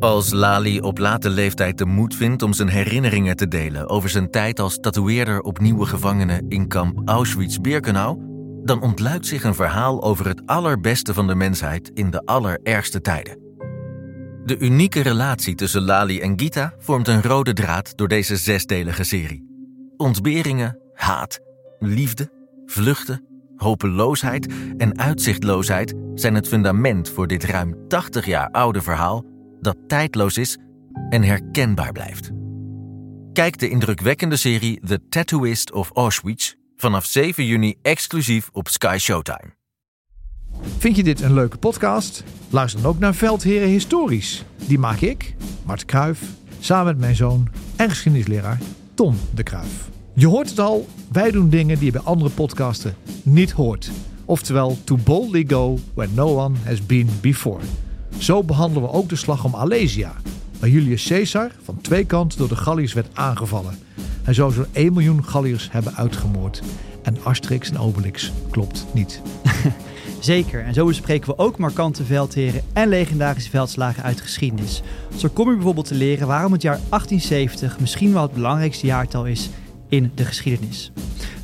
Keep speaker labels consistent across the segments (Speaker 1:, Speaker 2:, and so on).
Speaker 1: Als Lali op late leeftijd de moed vindt om zijn herinneringen te delen over zijn tijd als tatoeëerder op nieuwe gevangenen in kamp Auschwitz-Birkenau, dan ontluikt zich een verhaal over het allerbeste van de mensheid in de allerergste tijden. De unieke relatie tussen Lali en Gita vormt een rode draad door deze zesdelige serie. Ontberingen, haat, liefde, vluchten, hopeloosheid en uitzichtloosheid zijn het fundament voor dit ruim 80 jaar oude verhaal dat tijdloos is en herkenbaar blijft. Kijk de indrukwekkende serie The Tattooist of Auschwitz vanaf 7 juni exclusief op Sky Showtime.
Speaker 2: Vind je dit een leuke podcast? Luister dan ook naar Veldheren Historisch. Die maak ik, Mart Kruif, samen met mijn zoon en geschiedenisleraar Tom de Kruif. Je hoort het al, wij doen dingen die je bij andere podcasten niet hoort. Oftewel, to boldly go where no one has been before. Zo behandelen we ook de slag om Alesia, waar Julius Caesar van twee kanten door de Galliërs werd aangevallen. Hij zou zo'n 1 miljoen Galliërs hebben uitgemoord. En Asterix en Obelix klopt niet.
Speaker 3: Zeker, en zo bespreken we ook markante veldheren en legendarische veldslagen uit de geschiedenis. Zo kom je bijvoorbeeld te leren waarom het jaar 1870 misschien wel het belangrijkste jaartal is in de geschiedenis.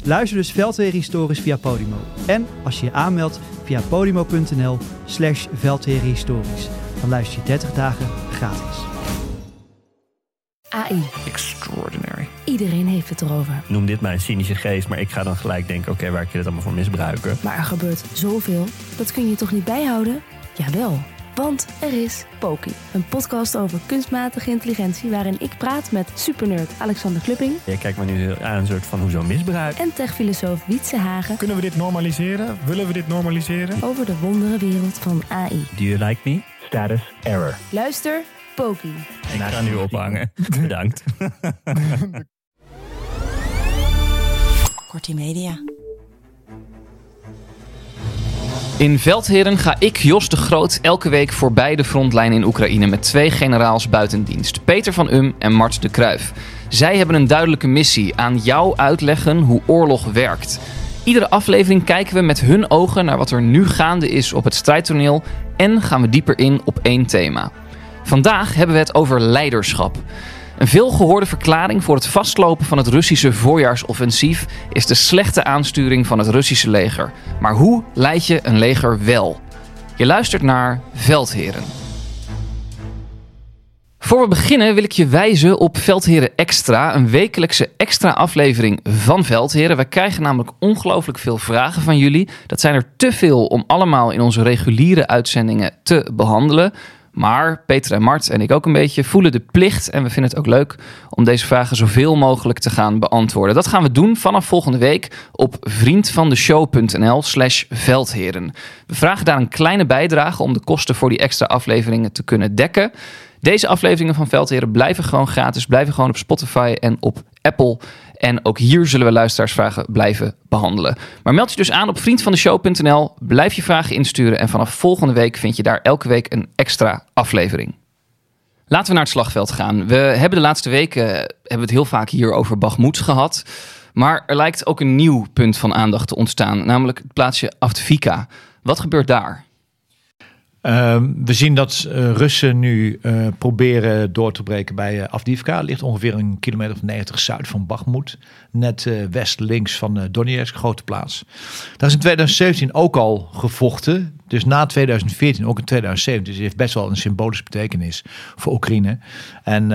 Speaker 3: Luister dus Veldheren Historisch via Podimo. En als je je aanmeldt via podimo.nl slash Historisch. Dan luister je 30 dagen gratis.
Speaker 4: AI.
Speaker 5: Extraordinary.
Speaker 4: Iedereen heeft het erover.
Speaker 5: Noem dit mijn cynische geest, maar ik ga dan gelijk denken: oké, waar kun je het allemaal voor misbruiken?
Speaker 4: Maar er gebeurt zoveel. Dat kun je toch niet bijhouden? Jawel. Want er is Poki, een podcast over kunstmatige intelligentie waarin ik praat met supernerd Alexander Klupping.
Speaker 5: Je kijkt me nu aan een soort van hoezo misbruik.
Speaker 4: En techfilosoof Wietse Hagen.
Speaker 6: Kunnen we dit normaliseren? Willen we dit normaliseren?
Speaker 4: Over de wondere wereld van AI.
Speaker 5: Do you like me? Status error.
Speaker 4: Luister, Poki.
Speaker 5: Ik ga nu ophangen. Bedankt.
Speaker 7: Kortie Media.
Speaker 8: In Veldheren ga ik, Jos de Groot, elke week voorbij de frontlijn in Oekraïne met twee generaals buiten dienst, Peter van Um en Mart de Kruif. Zij hebben een duidelijke missie: aan jou uitleggen hoe oorlog werkt. Iedere aflevering kijken we met hun ogen naar wat er nu gaande is op het strijdtoneel en gaan we dieper in op één thema. Vandaag hebben we het over leiderschap. Een veelgehoorde verklaring voor het vastlopen van het Russische voorjaarsoffensief is de slechte aansturing van het Russische leger. Maar hoe leid je een leger wel? Je luistert naar Veldheren. Voor we beginnen wil ik je wijzen op Veldheren Extra, een wekelijkse extra aflevering van Veldheren. Wij krijgen namelijk ongelooflijk veel vragen van jullie. Dat zijn er te veel om allemaal in onze reguliere uitzendingen te behandelen. Maar Peter en Mart en ik ook een beetje voelen de plicht. En we vinden het ook leuk om deze vragen zoveel mogelijk te gaan beantwoorden. Dat gaan we doen vanaf volgende week op vriendvandeshow.nl slash veldheren. We vragen daar een kleine bijdrage om de kosten voor die extra afleveringen te kunnen dekken. Deze afleveringen van Veldheren blijven gewoon gratis, blijven gewoon op Spotify en op Apple. En ook hier zullen we luisteraarsvragen blijven behandelen. Maar meld je dus aan op vriendvandeshow.nl. Blijf je vragen insturen. En vanaf volgende week vind je daar elke week een extra aflevering. Laten we naar het slagveld gaan. We hebben de laatste weken hebben we het heel vaak hier over Bagmoed gehad. Maar er lijkt ook een nieuw punt van aandacht te ontstaan. Namelijk het plaatsje Avdivika. Wat gebeurt daar?
Speaker 2: Ehm, we zien dat uh, Russen nu uh, proberen door te breken bij uh, Avdivka. ligt ongeveer een kilometer of 90 zuid van Bakhmut. Net west-links van Donetsk, grote plaats. Daar is in 2017 ook al gevochten. Dus na 2014, ook in 2017. Dus heeft best wel een symbolische betekenis voor Oekraïne. En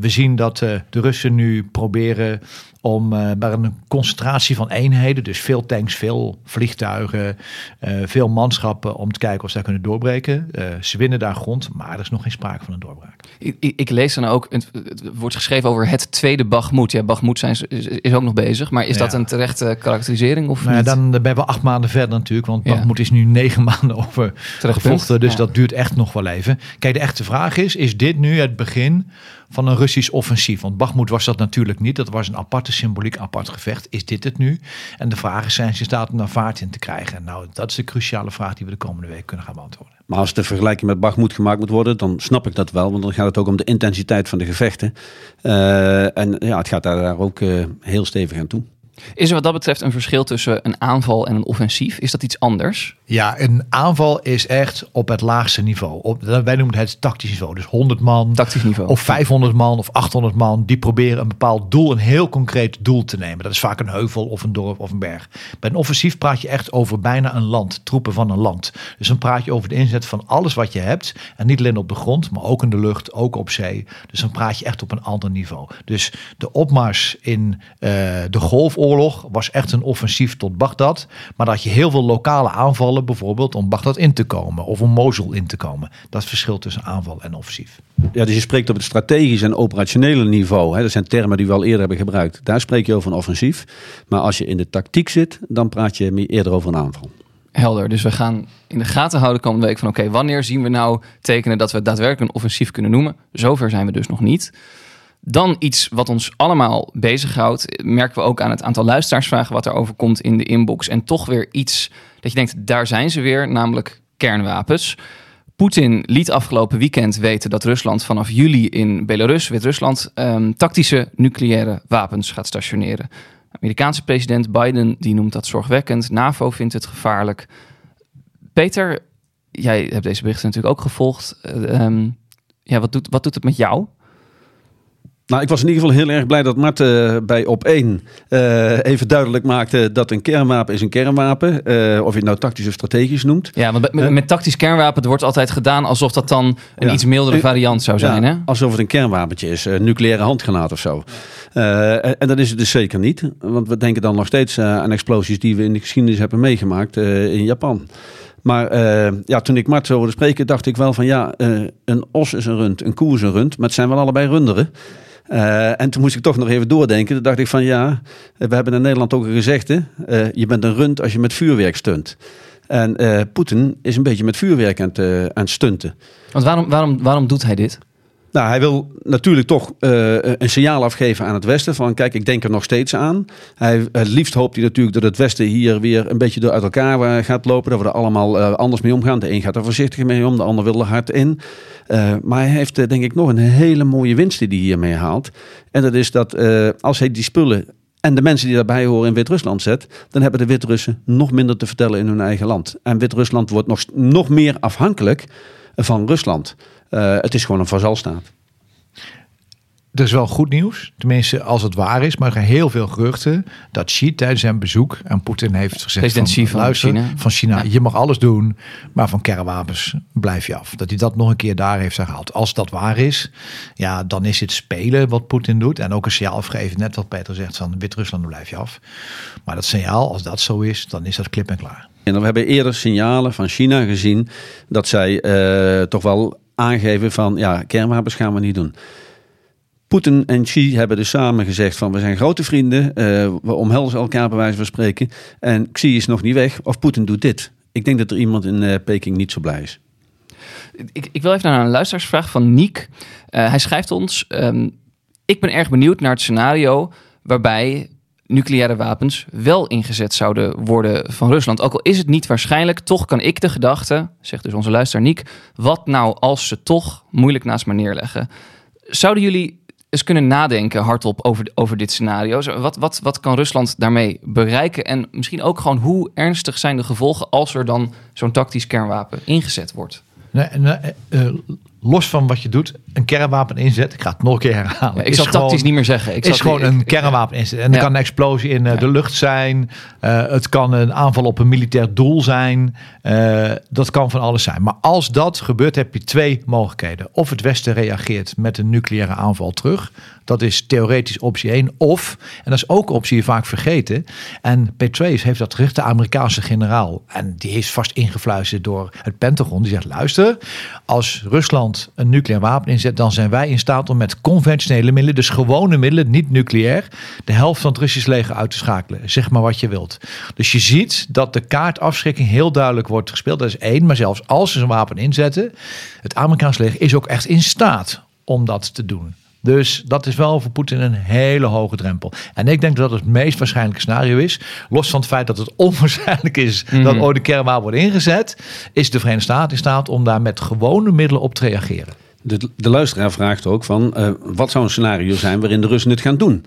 Speaker 2: we zien dat de Russen nu proberen om uh, bij een concentratie van eenheden, dus veel tanks, veel vliegtuigen, uh, veel manschappen, om te kijken of ze daar kunnen doorbreken. Uh, ze winnen daar grond, maar er is nog geen sprake van een doorbraak.
Speaker 8: Ik, ik, ik lees dan ook, het, het, wordt geschreven over het tweede Bagmoed. Ja, Bagmoed zijn, is, is, ook nog bezig, maar is ja. dat een terechte karakterisering of
Speaker 2: nou,
Speaker 8: niet?
Speaker 2: Dan ben we acht maanden verder natuurlijk, want ja. Bagmoed is nu negen maanden over gevochten, dus dat duurt echt nog wel even. Kijk, de echte vraag is, is dit nu het begin van een Russisch offensief. Want Bakhmut was dat natuurlijk niet. Dat was een aparte symboliek, apart gevecht. Is dit het nu? En de vraag is, zijn ze staat om daar vaart in te krijgen? Nou, dat is de cruciale vraag die we de komende week kunnen gaan beantwoorden.
Speaker 9: Maar als de vergelijking met Bakhmut gemaakt moet worden, dan snap ik dat wel. Want dan gaat het ook om de intensiteit van de gevechten. Uh, en ja, het gaat daar ook uh, heel stevig aan toe.
Speaker 8: Is er wat dat betreft een verschil tussen een aanval en een offensief? Is dat iets anders?
Speaker 2: Ja, een aanval is echt op het laagste niveau. Op, wij noemen het tactisch niveau. Dus 100 man,
Speaker 8: Tactisch niveau.
Speaker 2: of 500 man of 800 man. Die proberen een bepaald doel, een heel concreet doel te nemen. Dat is vaak een heuvel of een dorp of een berg. Bij een offensief praat je echt over bijna een land. Troepen van een land. Dus dan praat je over de inzet van alles wat je hebt. En niet alleen op de grond, maar ook in de lucht, ook op zee. Dus dan praat je echt op een ander niveau. Dus de opmars in eh, de Golfoorlog was echt een offensief tot Bagdad. Maar dat je heel veel lokale aanvallen, bijvoorbeeld om Bagdad in te komen of om Mosul in te komen. Dat is het verschil tussen aanval en offensief.
Speaker 9: Ja, dus je spreekt op het strategische en operationele niveau. Hè. Dat zijn termen die we al eerder hebben gebruikt. Daar spreek je over een offensief. Maar als je in de tactiek zit, dan praat je meer eerder over een aanval.
Speaker 8: Helder. Dus we gaan in de gaten houden komende week van oké, wanneer zien we nou tekenen dat we daadwerkelijk een offensief kunnen noemen? Zover zijn we dus nog niet. Dan iets wat ons allemaal bezighoudt, merken we ook aan het aantal luisteraarsvragen wat erover komt in de inbox. En toch weer iets dat je denkt, daar zijn ze weer, namelijk kernwapens. Poetin liet afgelopen weekend weten dat Rusland vanaf juli in Belarus, Wit-Rusland, ehm, tactische nucleaire wapens gaat stationeren. Amerikaanse president Biden die noemt dat zorgwekkend. NAVO vindt het gevaarlijk. Peter, jij hebt deze berichten natuurlijk ook gevolgd. Eh, ehm, ja, wat doet, wat doet het met jou?
Speaker 9: Nou, ik was in ieder geval heel erg blij dat Mart eh, bij op 1 even duidelijk maakte dat een kernwapen is een kernwapen. Eh, of je het nou tactisch of strategisch noemt.
Speaker 8: Ja, want met, met tactisch kernwapen er wordt altijd gedaan alsof dat dan een
Speaker 9: Ja.
Speaker 8: iets mildere
Speaker 9: Eh,
Speaker 8: variant zou zijn.
Speaker 9: Ja,
Speaker 8: Hè?
Speaker 9: Alsof het een kernwapentje is, een nucleaire handgranaat of zo. Eh, en, en dat is het dus zeker niet. Want we denken dan nog steeds eh, aan explosies die we in de geschiedenis hebben meegemaakt eh, in Japan. Maar eh, ja, toen ik Mart zo hoorde spreken, dacht ik wel van ja, eh, een os is een rund, een koe is een rund. Maar het zijn wel allebei runderen. Eh, en toen moest ik toch nog even doordenken. Toen dacht ik van ja, we hebben in Nederland ook een gezegde. eh, je bent een rund als je met vuurwerk stunt. En eh, Poetin is een beetje met vuurwerk aan het, aan stunten.
Speaker 8: Want waarom, waarom, waarom doet hij dit?
Speaker 9: Nou, hij wil natuurlijk toch een signaal afgeven aan het Westen van kijk, ik denk er nog steeds aan. Hij, het liefst hoopt hij natuurlijk dat het Westen hier weer een beetje door uit elkaar gaat lopen. Dat we er allemaal anders mee omgaan. De een gaat er voorzichtig mee om, de ander wil er hard in. Eh, maar hij heeft eh, denk ik nog een hele mooie winst die hij hiermee haalt. En dat is dat eh, als hij die spullen en de mensen die daarbij horen in Wit-Rusland zet, dan hebben de Wit-Russen nog minder te vertellen in hun eigen land. En Wit-Rusland wordt nog, nog meer afhankelijk van Rusland. Het is gewoon een vazalstaat.
Speaker 2: Er is wel goed nieuws, tenminste als het waar is, maar er zijn heel veel geruchten dat Xi tijdens zijn bezoek en Poetin heeft gezegd
Speaker 8: President
Speaker 2: van,
Speaker 8: Xi van
Speaker 2: luister,
Speaker 8: China.
Speaker 2: van China, je mag alles doen, maar van kernwapens blijf je af. Dat hij dat nog een keer daar heeft gehaald. Als dat waar is, ja, dan is het spelen wat Poetin doet en ook een signaal afgeven, net wat Peter zegt van Wit-Rusland blijf je af. Maar dat signaal, als dat zo is, dan is dat klip en klaar.
Speaker 9: En we hebben eerder signalen van China gezien dat zij eh, toch wel aangeven van ja, kernwapens gaan we niet doen. Poetin en Xi hebben dus samen gezegd van we zijn grote vrienden, eh, we omhelzen elkaar bij wijze van spreken. En Xi is nog niet weg of Poetin doet dit. Ik denk dat er iemand in eh, Peking niet zo blij is.
Speaker 8: Ik, ik wil even naar een luisteraarsvraag van Niek. Eh, hij schrijft ons: ehm, Ik ben erg benieuwd naar het scenario waarbij nucleaire wapens wel ingezet zouden worden van Rusland. Ook al is het niet waarschijnlijk, toch kan ik de gedachte, zegt dus onze luisteraar Niek, wat nou als ze toch moeilijk naast me neerleggen? Zouden jullie eens kunnen nadenken hardop over, over dit scenario? Wat, wat, wat kan Rusland daarmee bereiken? En misschien ook gewoon hoe ernstig zijn de gevolgen als er dan zo'n tactisch kernwapen ingezet wordt?
Speaker 2: Nee, nee, eh, eh, los van wat je doet, een kernwapen inzet, ik ga het nog een keer herhalen.
Speaker 8: Ik zal
Speaker 2: gewoon-
Speaker 8: tactisch niet meer zeggen. Ik
Speaker 2: is
Speaker 8: zal-
Speaker 2: gewoon een kernwapen inzetten. En
Speaker 8: Ja.
Speaker 2: kan een explosie in eh, de lucht zijn. Eh, het kan een aanval op een militair doel zijn. Eh, dat kan van alles zijn. Maar als dat gebeurt, heb je twee mogelijkheden. Of het Westen reageert met een nucleaire aanval terug. Dat is theoretisch optie 1. Of, en dat is ook optie vaak vergeten. En Petraeus heeft dat gericht, de Amerikaanse generaal. En die is vast ingefluisterd door het Pentagon. Die zegt, luister, als Rusland een nucleair wapen inzet... dan zijn wij in staat om met conventionele middelen... dus gewone middelen, niet nucleair... de helft van het Russisch leger uit te schakelen. Zeg maar wat je wilt. Dus je ziet dat de kaartafschrikking heel duidelijk wordt gespeeld. Dat is één, maar zelfs als ze zo'n wapen inzetten... het Amerikaanse leger is ook echt in staat om dat te doen. Dus dat is wel voor Poetin een hele hoge drempel. En ik denk dat het meest waarschijnlijke scenario is. Los van het feit dat het onwaarschijnlijk is dat ooit een kernwapen wordt ingezet. Is de Verenigde Staten in staat om daar met gewone middelen op te reageren.
Speaker 9: De, de luisteraar vraagt ook van, eh, wat zou een scenario zijn waarin de Russen het gaan doen?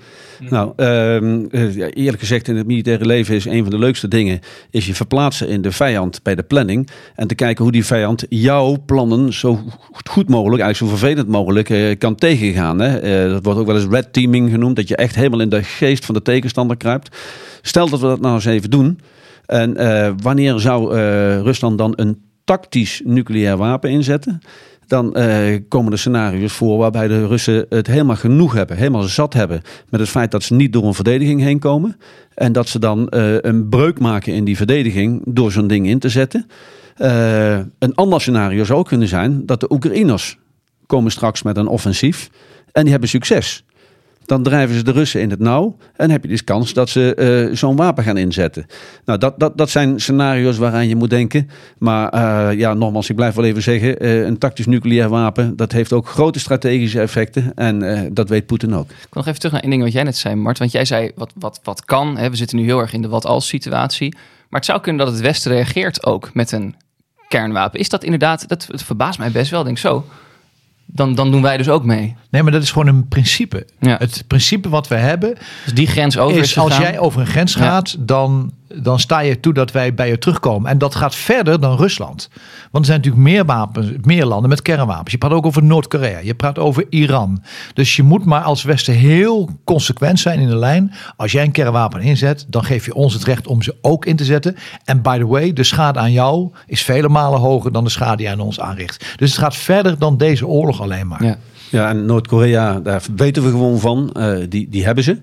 Speaker 9: Nou, ehm, eh, ja, eerlijk gezegd in het militaire leven is een van de leukste dingen... is je verplaatsen in de vijand bij de planning... en te kijken hoe die vijand jouw plannen zo goed mogelijk... eigenlijk zo vervelend mogelijk eh, kan tegengaan. Hè? Dat wordt ook wel eens red teaming genoemd... dat je echt helemaal in de geest van de tegenstander kruipt. Stel dat we dat nou eens even doen... en wanneer zou Rusland dan een tactisch nucleair wapen inzetten dan eh, komen er scenario's voor waarbij de Russen het helemaal genoeg hebben, helemaal zat hebben met het feit dat ze niet door een verdediging heen komen. En dat ze dan eh, een breuk maken in die verdediging door zo'n ding in te zetten. Eh, een ander scenario zou ook kunnen zijn dat de Oekraïners komen straks met een offensief en die hebben succes. Dan drijven ze de Russen in het nauw en heb je dus kans dat ze eh, zo'n wapen gaan inzetten. Nou, dat, dat, dat zijn scenario's waaraan je moet denken. Maar eh, ja, nogmaals, ik blijf wel even zeggen, eh, een tactisch nucleair wapen, dat heeft ook grote strategische effecten en dat weet Poetin ook.
Speaker 8: Ik wil nog even terug naar één ding wat jij net zei, Mart. Want jij zei wat, wat, wat kan. Hè? We zitten nu heel erg in de wat-als situatie. Maar het zou kunnen dat het Westen reageert ook met een kernwapen. Is dat inderdaad, dat, het verbaast mij best wel. Ik denk zo, dan, dan doen wij dus ook mee.
Speaker 2: Nee, maar dat is gewoon een principe.
Speaker 8: Ja.
Speaker 2: Het principe wat we hebben
Speaker 8: Dus die grens over is,
Speaker 2: is als jij over een grens
Speaker 8: Ja.
Speaker 2: gaat, dan, dan sta je toe dat wij bij je terugkomen. En dat gaat verder dan Rusland. Want er zijn natuurlijk meer, wapens, meer landen met kernwapens. Je praat ook over Noord-Korea. Je praat over Iran. Dus je moet maar als Westen heel consequent zijn in de lijn. Als jij een kernwapen inzet, dan geef je ons het recht om ze ook in te zetten. En by the way, de schade aan jou is vele malen hoger dan de schade die aan ons aanricht. Dus het gaat verder dan deze oorlog alleen maar.
Speaker 8: Ja.
Speaker 9: Ja, en Noord-Korea, daar weten we gewoon van. Eh, die, die hebben ze.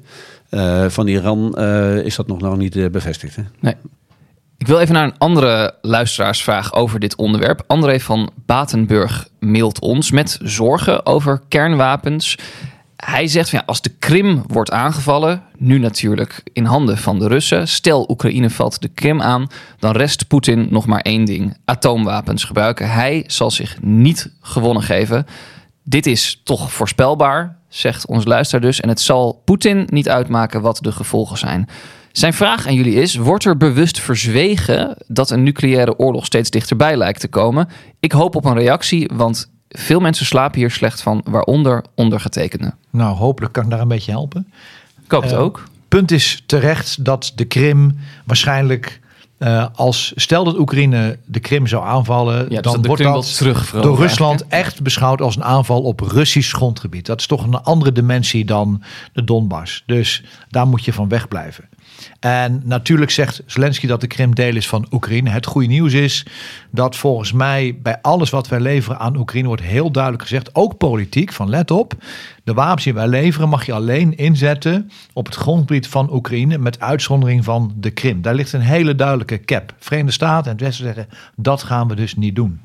Speaker 9: Eh, van Iran eh, is dat nog, nog niet eh, bevestigd. Hè?
Speaker 8: Nee. Ik wil even naar een andere luisteraarsvraag over dit onderwerp. André van Batenburg mailt ons met zorgen over kernwapens. Hij zegt van ja, als de Krim wordt aangevallen, nu natuurlijk in handen van de Russen. Stel Oekraïne valt de Krim aan, dan rest Poetin nog maar één ding: atoomwapens gebruiken. Hij zal zich niet gewonnen geven. Dit is toch voorspelbaar, zegt ons luisteraar dus. En het zal Poetin niet uitmaken wat de gevolgen zijn. Zijn vraag aan jullie is: wordt er bewust verzwegen dat een nucleaire oorlog steeds dichterbij lijkt te komen? Ik hoop op een reactie, want veel mensen slapen hier slecht van, waaronder ondergetekende.
Speaker 2: Nou, hopelijk kan ik daar een beetje helpen.
Speaker 8: Ik hoop het
Speaker 2: Eh,
Speaker 8: ook.
Speaker 2: punt is terecht dat de Krim waarschijnlijk eh, als stel dat Oekraïne de Krim zou aanvallen,
Speaker 8: Ja, dus
Speaker 2: dan wordt dat door Rusland
Speaker 8: eigenlijk,
Speaker 2: echt beschouwd als een aanval op Russisch grondgebied. Dat is toch een andere dimensie dan de Donbass. Dus daar moet je van wegblijven. En natuurlijk zegt Zelensky dat de Krim deel is van Oekraïne. Het goede nieuws is dat volgens mij bij alles wat wij leveren aan Oekraïne wordt heel duidelijk gezegd, ook politiek, van let op, de wapens die wij leveren mag je alleen inzetten op het grondgebied van Oekraïne met uitzondering van de Krim. Daar ligt een hele duidelijke cap. Verenigde Staten en het Westen zeggen dat gaan we dus niet doen.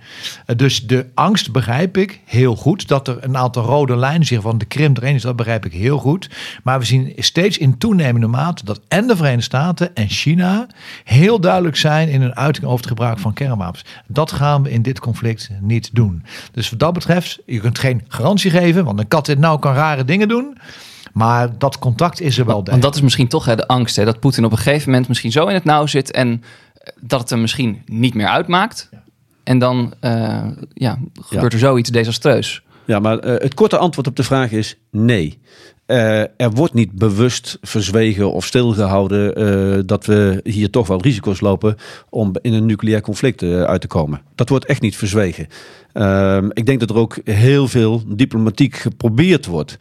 Speaker 2: Eh, Dus de angst begrijp ik heel goed. Dat er een aantal rode lijnen zich van de Krim erin is, dat begrijp ik heel goed. Maar we zien steeds in toenemende mate dat en de Verenigde Staten en China heel duidelijk zijn in hun uiting over het gebruik van kernwapens. Dat gaan we in dit conflict niet doen. Dus wat dat betreft, je kunt geen garantie geven, want een kat in nou kan rare dingen doen. Maar dat contact is er wel
Speaker 8: Want dat is misschien toch hè, de angst, hè, dat Poetin op een gegeven moment misschien zo in het nauw zit en eh, dat het hem misschien niet meer uitmaakt. En dan eh, ja, gebeurt er zoiets desastreus.
Speaker 9: Ja, maar eh, het korte antwoord op de vraag is nee. Eh, er wordt niet bewust verzwegen of stilgehouden eh, dat we hier toch wel risico's lopen om in een nucleair conflict eh, uit te komen. Dat wordt echt niet verzwegen. Ehm, ik denk dat er ook heel veel diplomatiek geprobeerd wordt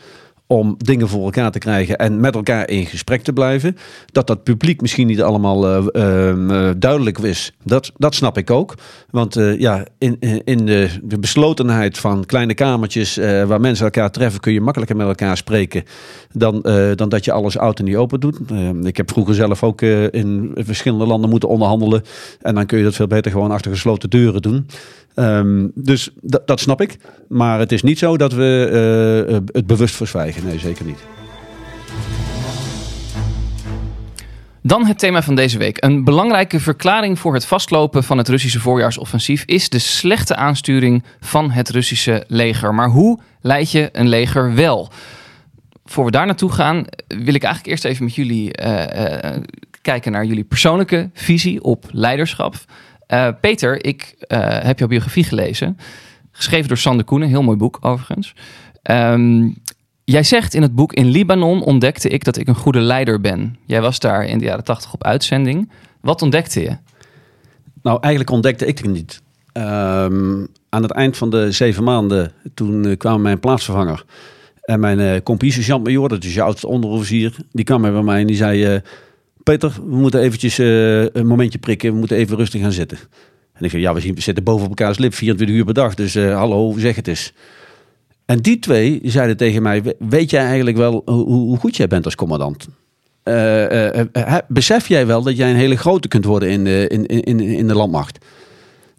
Speaker 9: om dingen voor elkaar te krijgen en met elkaar in gesprek te blijven. Dat dat publiek misschien niet allemaal eh, ehm, eh, duidelijk is, dat, dat snap ik ook. Want eh, ja, in, in de, beslotenheid van kleine kamertjes waar mensen elkaar treffen, kun je makkelijker met elkaar spreken dan, dan dat je alles oud en niet open doet. Eh, ik heb vroeger zelf ook in verschillende landen moeten onderhandelen. En dan kun je dat veel beter gewoon achter gesloten deuren doen. Ehm, dus dat- snap ik. Maar het is niet zo dat we het bewust verzwijgen. Nee, zeker niet.
Speaker 8: Dan het thema van deze week. Een belangrijke verklaring voor het vastlopen van het Russische voorjaarsoffensief is de slechte aansturing van het Russische leger. Maar hoe leid je een leger wel? Voor we daar naartoe gaan, wil ik eigenlijk eerst even met jullie eh, eh, kijken naar jullie persoonlijke visie op leiderschap. Eh, Peter, ik heb jouw biografie gelezen. Geschreven door Sander Koenen, heel mooi boek overigens. Ehm, jij zegt in het boek: In Libanon ontdekte ik dat ik een goede leider ben. Jij was daar in de jaren tachtig op uitzending. Wat ontdekte je?
Speaker 9: Nou, eigenlijk ontdekte ik het niet. Ehm, aan het eind van de zeven maanden, toen eh, kwam mijn plaatsvervanger. En mijn uh, compie, sergeant-major, dat is je oudste onderofficier, die kwam bij mij en die zei... eh, Peter, we moeten eventjes eh, een momentje prikken, we moeten even rustig gaan zitten. En ik zei, ja, we zitten boven elkaars lip, 24 uur per dag, dus eh, hallo, zeg het eens. En die twee zeiden tegen mij, "We- weet jij eigenlijk wel hoe, hoe goed jij bent als commandant? Eh, besef jij wel dat jij een hele grote kunt worden in de, in, in, in de landmacht?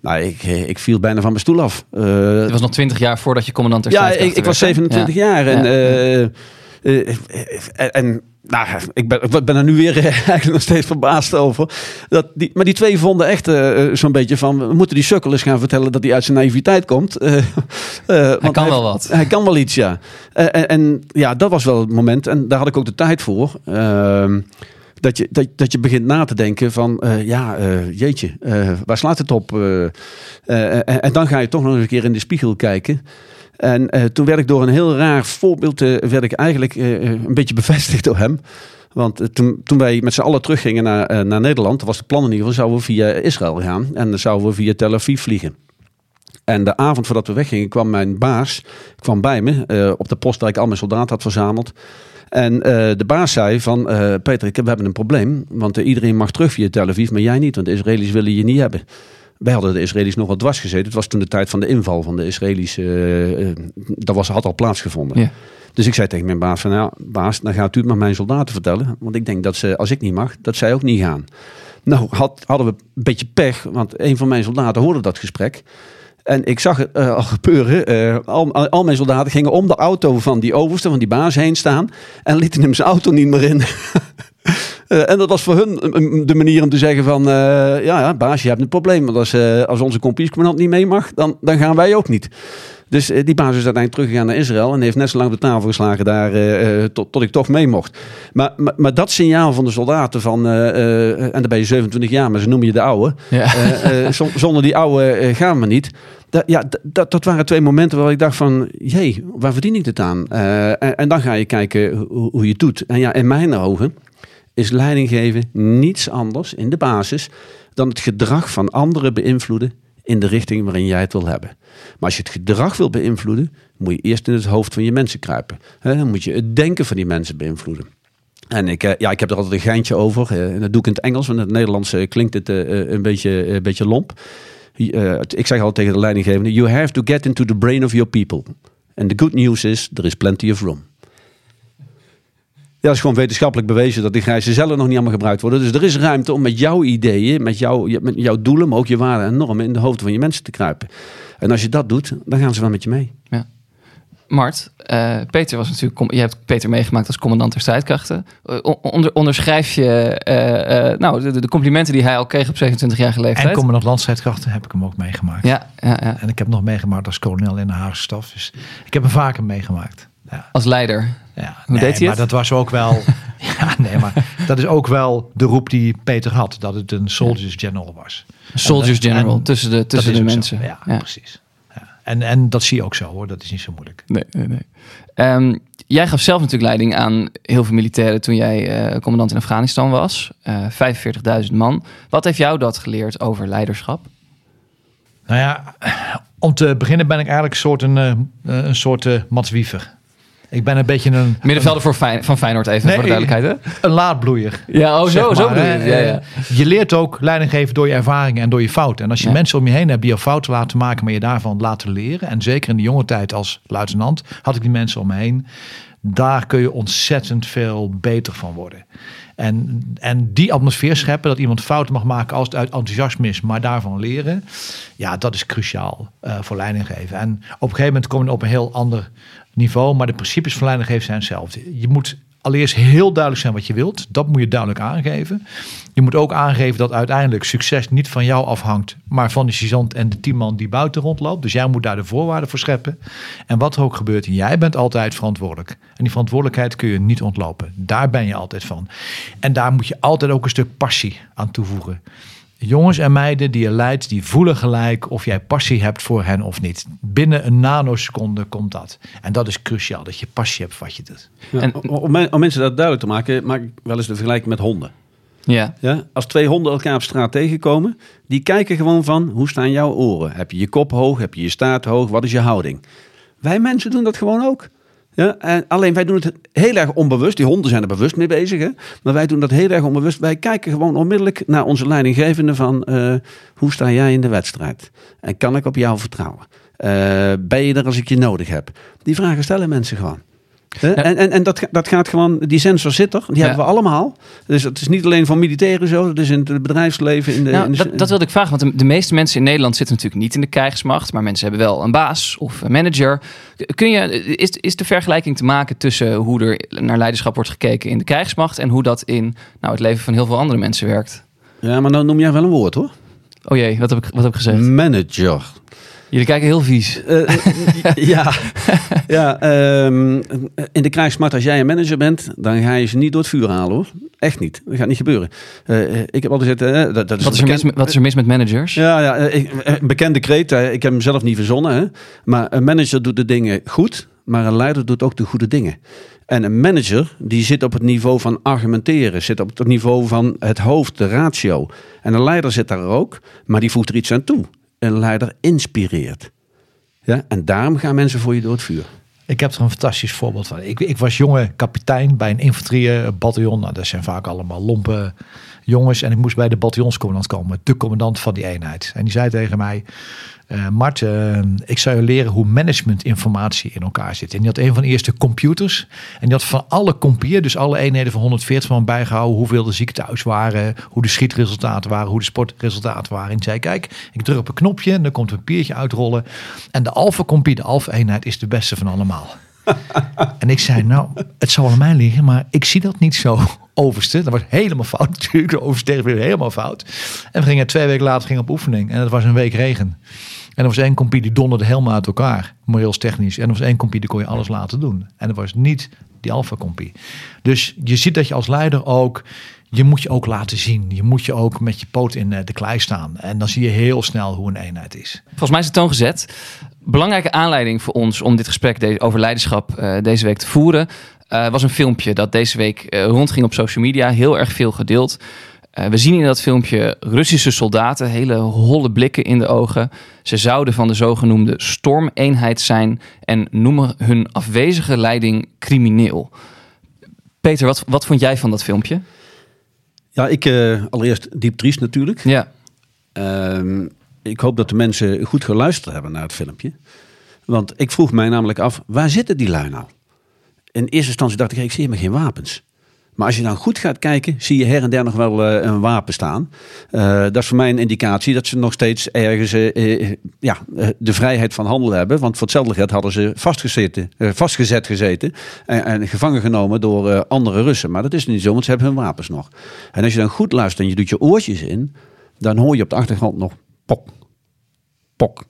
Speaker 9: Nou, ik, ik viel bijna van mijn stoel af.
Speaker 8: Het was nog twintig jaar voordat je commandant
Speaker 9: ja, ik, ik was
Speaker 8: werd, hè?
Speaker 9: 27
Speaker 8: Ja.
Speaker 9: jaar. En,
Speaker 8: Ja.
Speaker 9: en nou, ik, ben, ik ben er nu weer eh, eigenlijk nog steeds verbaasd over. Dat die, maar die twee vonden echt eh, zo'n beetje van... we moeten die sukkel eens gaan vertellen dat hij uit zijn naïviteit komt. Eh, eh, want
Speaker 8: kan wel wat.
Speaker 9: Hij kan wel iets, ja. Eh, en, en ja, dat was wel het moment. En daar had ik ook de tijd voor. Ehm, dat je, dat, dat je begint na te denken van, eh, ja, eh, jeetje, eh, waar slaat het op? Eh, eh, en, en dan ga je toch nog eens een keer in de spiegel kijken. En eh, toen werd ik door een heel raar voorbeeld, eh, werd ik eigenlijk eh, een beetje bevestigd door hem. Want toen, toen wij met z'n allen teruggingen naar, naar Nederland, was de plan in ieder geval, zouden we via Israël gaan. En dan zouden we via Tel Aviv vliegen. En de avond voordat we weggingen kwam mijn baas kwam bij me op de post waar ik al mijn soldaten had verzameld. En de baas zei van, Peter, we hebben een probleem. Want iedereen mag terug via Tel Aviv, maar jij niet. Want de Israëli's willen je niet hebben. Wij hadden de Israëli's nog wel dwars gezeten. Het was toen de tijd van de inval van de Israëli's. eh, dat was, had al plaatsgevonden.
Speaker 8: Ja.
Speaker 9: Dus ik zei tegen mijn baas van, nou, baas, dan gaat u het maar mijn soldaten vertellen. Want ik denk dat ze, als ik niet mag, dat zij ook niet gaan. Nou, had, hadden we een beetje pech, want een van mijn soldaten hoorde dat gesprek. En ik zag het eh, al gebeuren. Al, al, al mijn soldaten gingen om de auto van die overste, van die baas heen staan. En lieten hem zijn auto niet meer in. Eh, en dat was voor hun een- de manier om te zeggen van... eh, ja, ja, baas, je hebt een probleem. Want als, eh, als onze kompiescommandant niet mee mag, dan, dan gaan wij ook niet. Dus eh, die baas is uiteindelijk teruggegaan naar Israël... en heeft net zo lang op de tafel geslagen daar eh, eh, tot, tot ik toch mee mocht. Maar, maar, maar dat signaal van de soldaten van... eh, eh, en dan ben je 27 jaar, maar ze noemen je de oude.
Speaker 8: Ja.
Speaker 9: Eh, eh, zonder die oude eh, gaan we niet. Dat, ja, dat, dat waren twee momenten waar ik dacht van... jee, waar verdien ik dit aan? Eh, en, en dan ga je kijken hoe, hoe je het doet. En ja, in mijn ogen is leiding geven niets anders in de basis... dan het gedrag van anderen beïnvloeden in de richting waarin jij het wil hebben. Maar als je het gedrag wil beïnvloeden... moet je eerst in het hoofd van je mensen kruipen. Dan moet je het denken van die mensen beïnvloeden. En ik, eh, ja, ik heb er altijd een geintje over. eh, dat doe ik in het Engels, want in het Nederlands eh, klinkt het een, beetje, een beetje lomp. Ik zeg altijd tegen de leidinggevende: You have to get into the brain of your people. And the good news is, there is plenty of room. Ja, dat is gewoon wetenschappelijk bewezen dat die grijze cellen nog niet allemaal gebruikt worden. Dus er is ruimte om met jouw ideeën, met, jou, met jouw doelen, maar ook je waarden en normen in de hoofden van je mensen te kruipen. En als je dat doet, dan gaan ze wel met je mee.
Speaker 8: Mart, eh, Peter was natuurlijk. Je hebt Peter meegemaakt als commandant der strijdkrachten. Eh, on- onder, onderschrijf je eh, eh, nou, de, de complimenten die hij al kreeg op 27-jarige leeftijd?
Speaker 2: En commandant landstrijdkrachten heb ik hem ook meegemaakt.
Speaker 8: ja, ja, ja,
Speaker 2: En ik heb hem nog meegemaakt als kolonel in de Haagse staf. Dus ik heb hem vaker meegemaakt. Ja.
Speaker 8: als leider.
Speaker 2: Ja,
Speaker 8: Hoe deed hij
Speaker 2: maar
Speaker 8: het?
Speaker 2: dat was ook wel. ja, nee, maar dat is ook wel de roep die Peter had: dat het een soldiers general was.
Speaker 8: Soldiers
Speaker 2: En-
Speaker 8: General,
Speaker 2: en
Speaker 8: tussen de, tussen de mensen.
Speaker 2: Ja, precies. Ja. En, en dat zie je ook zo hoor, dat is niet zo moeilijk.
Speaker 8: Nee, nee, nee. Ehm, jij gaf zelf natuurlijk leiding aan heel veel militairen toen jij eh, commandant in Afghanistan was. Eh 45.000 man. Wat heeft jou dat geleerd over leiderschap?
Speaker 2: Nou ja, om te beginnen ben ik eigenlijk een soort, een, eh, een soort Mats Wiever. Ik ben een beetje een,
Speaker 8: Middenvelder voor Fijn, van Feyenoord even,
Speaker 2: Nee,
Speaker 8: voor de duidelijkheid. Hè?
Speaker 2: een laadbloeier.
Speaker 8: Ja, oh, zo, zo
Speaker 2: maar,
Speaker 8: je
Speaker 2: hè.
Speaker 8: Ja, ja.
Speaker 2: Eh, Je leert ook leiding geven door je ervaringen en door je fouten. En als je
Speaker 8: Ja.
Speaker 2: mensen om je heen hebt die je fouten laten maken, maar je daarvan laten leren. En zeker in de jonge tijd als luitenant had ik die mensen om me heen. Daar kun je ontzettend veel beter van worden. En, en die atmosfeer scheppen, dat iemand fouten mag maken als het uit enthousiasme is, maar daarvan leren. Ja, dat is cruciaal eh, voor leiding geven. En op een gegeven moment kom je op een heel ander niveau, maar de principes van leiding geven zijn hetzelfde. Je moet allereerst heel duidelijk zijn wat je wilt. Dat moet je duidelijk aangeven. Je moet ook aangeven dat uiteindelijk succes niet van jou afhangt, maar van de sergeant en de teamman die buiten rondloopt. Dus jij moet daar de voorwaarden voor scheppen. En wat er ook gebeurt, jij bent altijd verantwoordelijk. En die verantwoordelijkheid kun je niet ontlopen. Daar ben je altijd van. En daar moet je altijd ook een stuk passie aan toevoegen. Jongens en meiden die je leidt, die voelen gelijk of jij passie hebt voor hen of niet. Binnen een nanoseconde komt dat. En dat is cruciaal, dat je passie hebt voor wat je doet.
Speaker 9: Ja,
Speaker 8: En-
Speaker 9: om, om mensen dat duidelijk te maken, maak ik wel eens de vergelijking met honden.
Speaker 8: Ja.
Speaker 9: Ja? Als twee honden elkaar op straat tegenkomen, die kijken gewoon van hoe staan jouw oren? Heb je je kop hoog? Heb je je staart hoog? Wat is je houding? Wij mensen doen dat gewoon ook. Ja? En alleen wij doen het heel erg onbewust. Die honden zijn er bewust mee bezig. Hè? Maar wij doen dat heel erg onbewust. Wij kijken gewoon onmiddellijk naar onze leidinggevende van eh, hoe sta jij in de wedstrijd? En kan ik op jou vertrouwen? Eh, ben je er als ik je nodig heb? Die vragen stellen mensen gewoon. En, en, en dat, dat gaat gewoon, die sensor zit er, die
Speaker 8: Ja.
Speaker 9: hebben we allemaal. Dus het is niet alleen voor militairen zo, het is in het bedrijfsleven. In de,
Speaker 8: Nou,
Speaker 9: in de-
Speaker 8: dat, dat wilde ik vragen, want de, meeste mensen in Nederland zitten natuurlijk niet in de krijgsmacht, maar mensen hebben wel een baas of een manager. Kun je, is, is de vergelijking te maken tussen hoe er naar leiderschap wordt gekeken in de krijgsmacht en hoe dat in nou, het leven van heel veel andere mensen werkt?
Speaker 9: Ja, maar dan noem jij wel een woord hoor.
Speaker 8: Oh jee, wat heb ik, wat heb ik gezegd?
Speaker 9: Manager.
Speaker 8: Jullie kijken heel vies.
Speaker 9: Eh, ja, ja ehm, in de krijgsmacht, als jij een manager bent, dan ga je ze niet door het vuur halen hoor. Echt niet. Dat gaat niet gebeuren. Eh, ik heb altijd gezegd, eh, dat, dat is
Speaker 8: Wat is, er mis, met- wat is er mis met managers?
Speaker 9: Ja, ja eh, ik- eh, een bekende kreet. eh, Ik heb hem zelf niet verzonnen. Hè? Maar een manager doet de dingen goed, maar een leider doet ook de goede dingen. En een manager die zit op het niveau van argumenteren, zit op het niveau van het hoofd, de ratio. En een leider zit daar ook, maar die voegt er iets aan toe. Een leider inspireert. Ja? En daarom gaan mensen voor je door het vuur.
Speaker 2: Ik heb er een fantastisch voorbeeld van. Ik, ik was jonge kapitein bij een infanteriebataljon. Nou, dat zijn vaak allemaal lompe jongens. En ik moest bij de bataljonscommandant komen. De commandant van die eenheid. En die zei tegen mij... eh Mart, eh, ik zou je leren hoe managementinformatie in elkaar zit. En die had een van de eerste computers. En die had van alle compieën, dus alle eenheden van 140 man bijgehouden... hoeveel de zieken thuis waren, hoe de schietresultaten waren... hoe de sportresultaten waren. En zei, kijk, ik druk op een knopje... en dan komt een papiertje uitrollen. En de alfa-compie, de alfa-eenheid, is de beste van allemaal. En ik zei, nou, het zal aan mij liggen, maar ik zie dat niet zo, overste. Dat was helemaal fout natuurlijk, de overste weer helemaal fout. En we gingen twee weken later gingen op oefening en het was een week regen. En er was één compie die donderde helemaal uit elkaar, moreels technisch. En er was één compie die kon je alles laten doen. En dat was niet die alpha compie. Dus je ziet dat je als leider ook, je moet je ook laten zien. Je moet je ook met je poot in eh, de klei staan. En dan zie je heel snel hoe een eenheid is.
Speaker 8: Volgens mij is de toon gezet. Belangrijke aanleiding voor ons om dit gesprek over leiderschap eh, deze week te voeren... eh, was een filmpje dat deze week eh, rondging op social media. Heel erg veel gedeeld. We zien in dat filmpje Russische soldaten, hele holle blikken in de ogen. Ze zouden van de zogenoemde stormeenheid zijn en noemen hun afwezige leiding crimineel. Peter, wat, wat vond jij van dat filmpje?
Speaker 9: Ja, ik allereerst diep triest natuurlijk.
Speaker 8: Ja,
Speaker 9: Ehm, ik hoop dat de mensen goed geluisterd hebben naar het filmpje. Want ik vroeg mij namelijk af, waar zitten die lui nou? In eerste instantie dacht ik, ik zie helemaal geen wapens. Maar als je dan goed gaat kijken, zie je her en der nog wel eh, een wapen staan. Eh, dat is voor mij een indicatie dat ze nog steeds ergens eh, ja, de vrijheid van handel hebben. Want voor hetzelfde geld hadden ze vastgezeten, vastgezet gezeten en, en gevangen genomen door andere Russen. Maar dat is niet zo, want ze hebben hun wapens nog. En als je dan goed luistert en je doet je oortjes in, dan hoor je op de achtergrond nog pok, pok.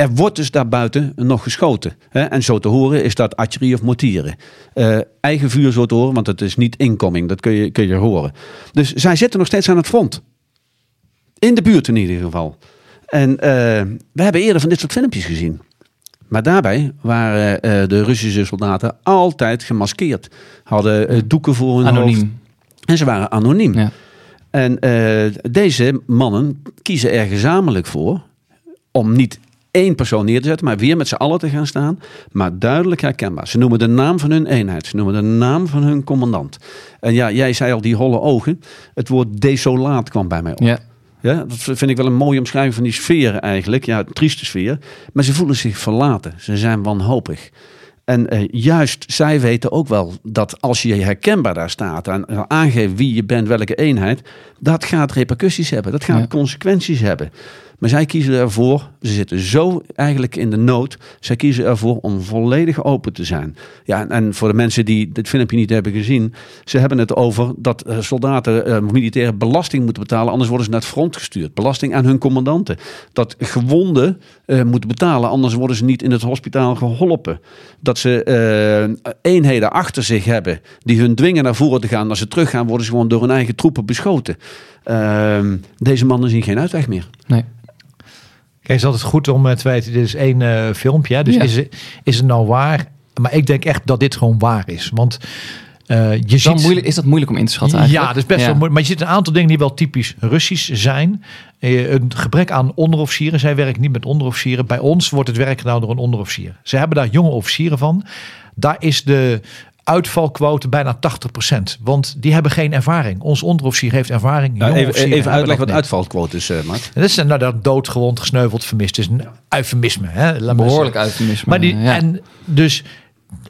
Speaker 9: Er wordt dus daarbuiten nog geschoten. Hè? En zo te horen is dat artillerie of mortieren. Eh, eigen vuur zo te horen, want het is niet incoming. Dat kun je, kun je horen. Dus zij zitten nog steeds aan het front. In de buurt in ieder geval. En eh, we hebben eerder van dit soort filmpjes gezien. Maar daarbij waren eh, de Russische soldaten altijd gemaskeerd. Hadden doeken voor hun hoofd.
Speaker 8: anoniem.
Speaker 9: En ze waren anoniem.
Speaker 8: Ja.
Speaker 9: En eh, deze mannen kiezen er gezamenlijk voor om niet één persoon neer te zetten, maar weer met z'n allen te gaan staan, maar duidelijk herkenbaar. Ze noemen de naam van hun eenheid, ze noemen de naam van hun commandant. En ja, jij zei al die holle ogen. Het woord desolaat kwam bij mij op.
Speaker 8: Ja.
Speaker 9: Ja, dat vind ik wel een mooie omschrijving van die sfeer eigenlijk. Ja, een trieste sfeer. Maar ze voelen zich verlaten. Ze zijn wanhopig. En eh, juist zij weten ook wel dat als je herkenbaar daar staat en aangeeft wie je bent, welke eenheid, dat gaat repercussies hebben. Dat gaat
Speaker 8: Ja.
Speaker 9: consequenties hebben. Maar zij kiezen ervoor, ze zitten zo eigenlijk in de nood, zij kiezen ervoor om volledig open te zijn. Ja, en, voor de mensen die dit filmpje niet hebben gezien, ze hebben het over dat eh, soldaten, eh, militairen belasting moeten betalen, anders worden ze naar het front gestuurd. Belasting aan hun commandanten. Dat gewonden eh, moeten betalen, anders worden ze niet in het hospitaal geholpen. Dat ze eenheden achter zich hebben die hun dwingen naar voren te gaan. Als ze teruggaan, worden ze gewoon door hun eigen troepen beschoten. Ehm, deze mannen zien geen uitweg meer.
Speaker 8: Nee.
Speaker 2: Het is altijd goed om eh, te weten, dit is één eh, filmpje. Hè? Dus
Speaker 8: Ja.
Speaker 2: is, het- is het nou waar? Maar ik denk echt dat dit gewoon waar is. Want eh, je
Speaker 8: Is,
Speaker 2: ziet...
Speaker 8: moeilijk, is dat moeilijk om in te schatten
Speaker 2: Ja,
Speaker 8: eigenlijk?
Speaker 2: dat is best
Speaker 8: Ja.
Speaker 2: wel moeilijk. Maar je ziet een aantal dingen die wel typisch Russisch zijn. Een gebrek aan onderofficieren. Zij werken niet met onderofficieren. Bij ons wordt het werk gedaan door een onderofficier. Ze hebben daar jonge officieren van. Daar is de uitvalquote bijna 80%. Want die hebben geen ervaring. Ons onderofficier heeft ervaring.
Speaker 9: Ja,
Speaker 2: jonge
Speaker 9: even even uitleggen wat uitvalquote is, eh Mart.
Speaker 2: En Dat is nou, dat doodgewond, gesneuveld, vermist. Het is een eufemisme. Hè?
Speaker 8: Behoorlijk eufemisme.
Speaker 2: Maar die,
Speaker 8: ja.
Speaker 2: en dus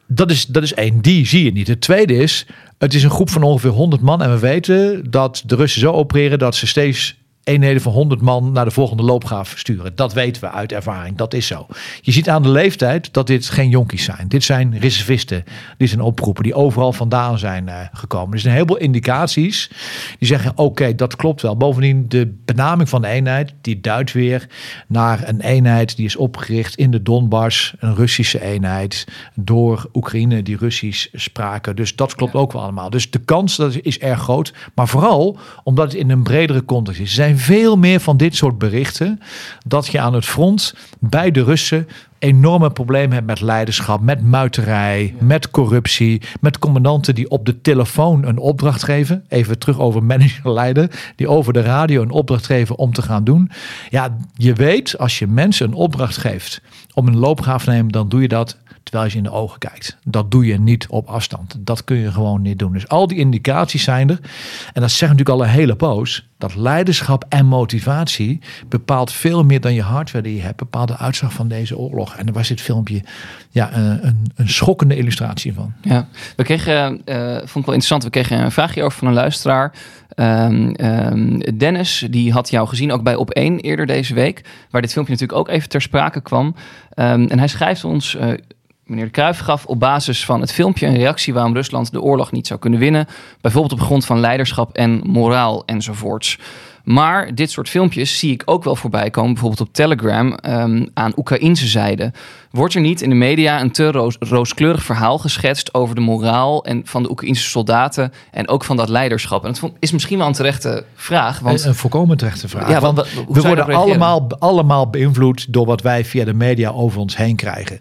Speaker 2: dat is, dat is één, die zie je niet. Het tweede is, het is een groep van ongeveer 100 man. En we weten dat de Russen zo opereren dat ze steeds eenheden van 100 man naar de volgende loopgraaf sturen. Dat weten we uit ervaring. Dat is zo. Je ziet aan de leeftijd dat dit geen jonkies zijn. Dit zijn reservisten. Dit zijn oproepen die overal vandaan zijn eh, gekomen. Er zijn een heleboel indicaties die zeggen: oké, dat klopt wel. Bovendien, de benaming van de eenheid die duidt weer naar een eenheid die is opgericht in de Donbass, een Russische eenheid door Oekraïne die Russisch spraken. Dus dat klopt ook wel allemaal. Dus de kans dat is erg groot, maar vooral omdat het in een bredere context is. Er zijn veel meer van dit soort berichten dat je aan het front bij de Russen enorme problemen hebt met leiderschap, met muiterij, met corruptie, met commandanten die op de telefoon een opdracht geven. Even terug over manager leiden, die over de radio een opdracht geven om te gaan doen. Ja, je weet als je mensen een opdracht geeft om een loopgraaf te nemen, dan doe je dat terwijl je in de ogen kijkt. Dat doe je niet op afstand. Dat kun je gewoon niet doen. Dus al die indicaties zijn er. En dat zegt natuurlijk al een hele poos. Dat leiderschap en motivatie bepaalt veel meer dan je hardware die je hebt. Bepaalt de uitslag van deze oorlog. En er was dit filmpje ja, een, een, een schokkende illustratie van.
Speaker 8: Ja, we kregen, eh, vond ik wel interessant, we kregen een vraagje over van een luisteraar. Ehm, ehm, Dennis, die had jou gezien ook bij Op 1 eerder deze week, waar dit filmpje natuurlijk ook even ter sprake kwam. Ehm, en hij schrijft ons, eh, meneer Kruijf gaf op basis van het filmpje een reactie waarom Rusland de oorlog niet zou kunnen winnen. Bijvoorbeeld op grond van leiderschap en moraal enzovoorts. Maar dit soort filmpjes zie ik ook wel voorbij komen, bijvoorbeeld op Telegram, ehm, aan Oekraïnse zijde. Wordt er niet in de media een te roos- rooskleurig verhaal geschetst over de moraal en van de Oekraïnse soldaten en ook van dat leiderschap? En dat is misschien wel een terechte vraag, want
Speaker 2: een, een volkomen terechte vraag.
Speaker 8: Ja,
Speaker 2: Want we worden allemaal, allemaal beïnvloed door wat wij via de media over ons heen krijgen.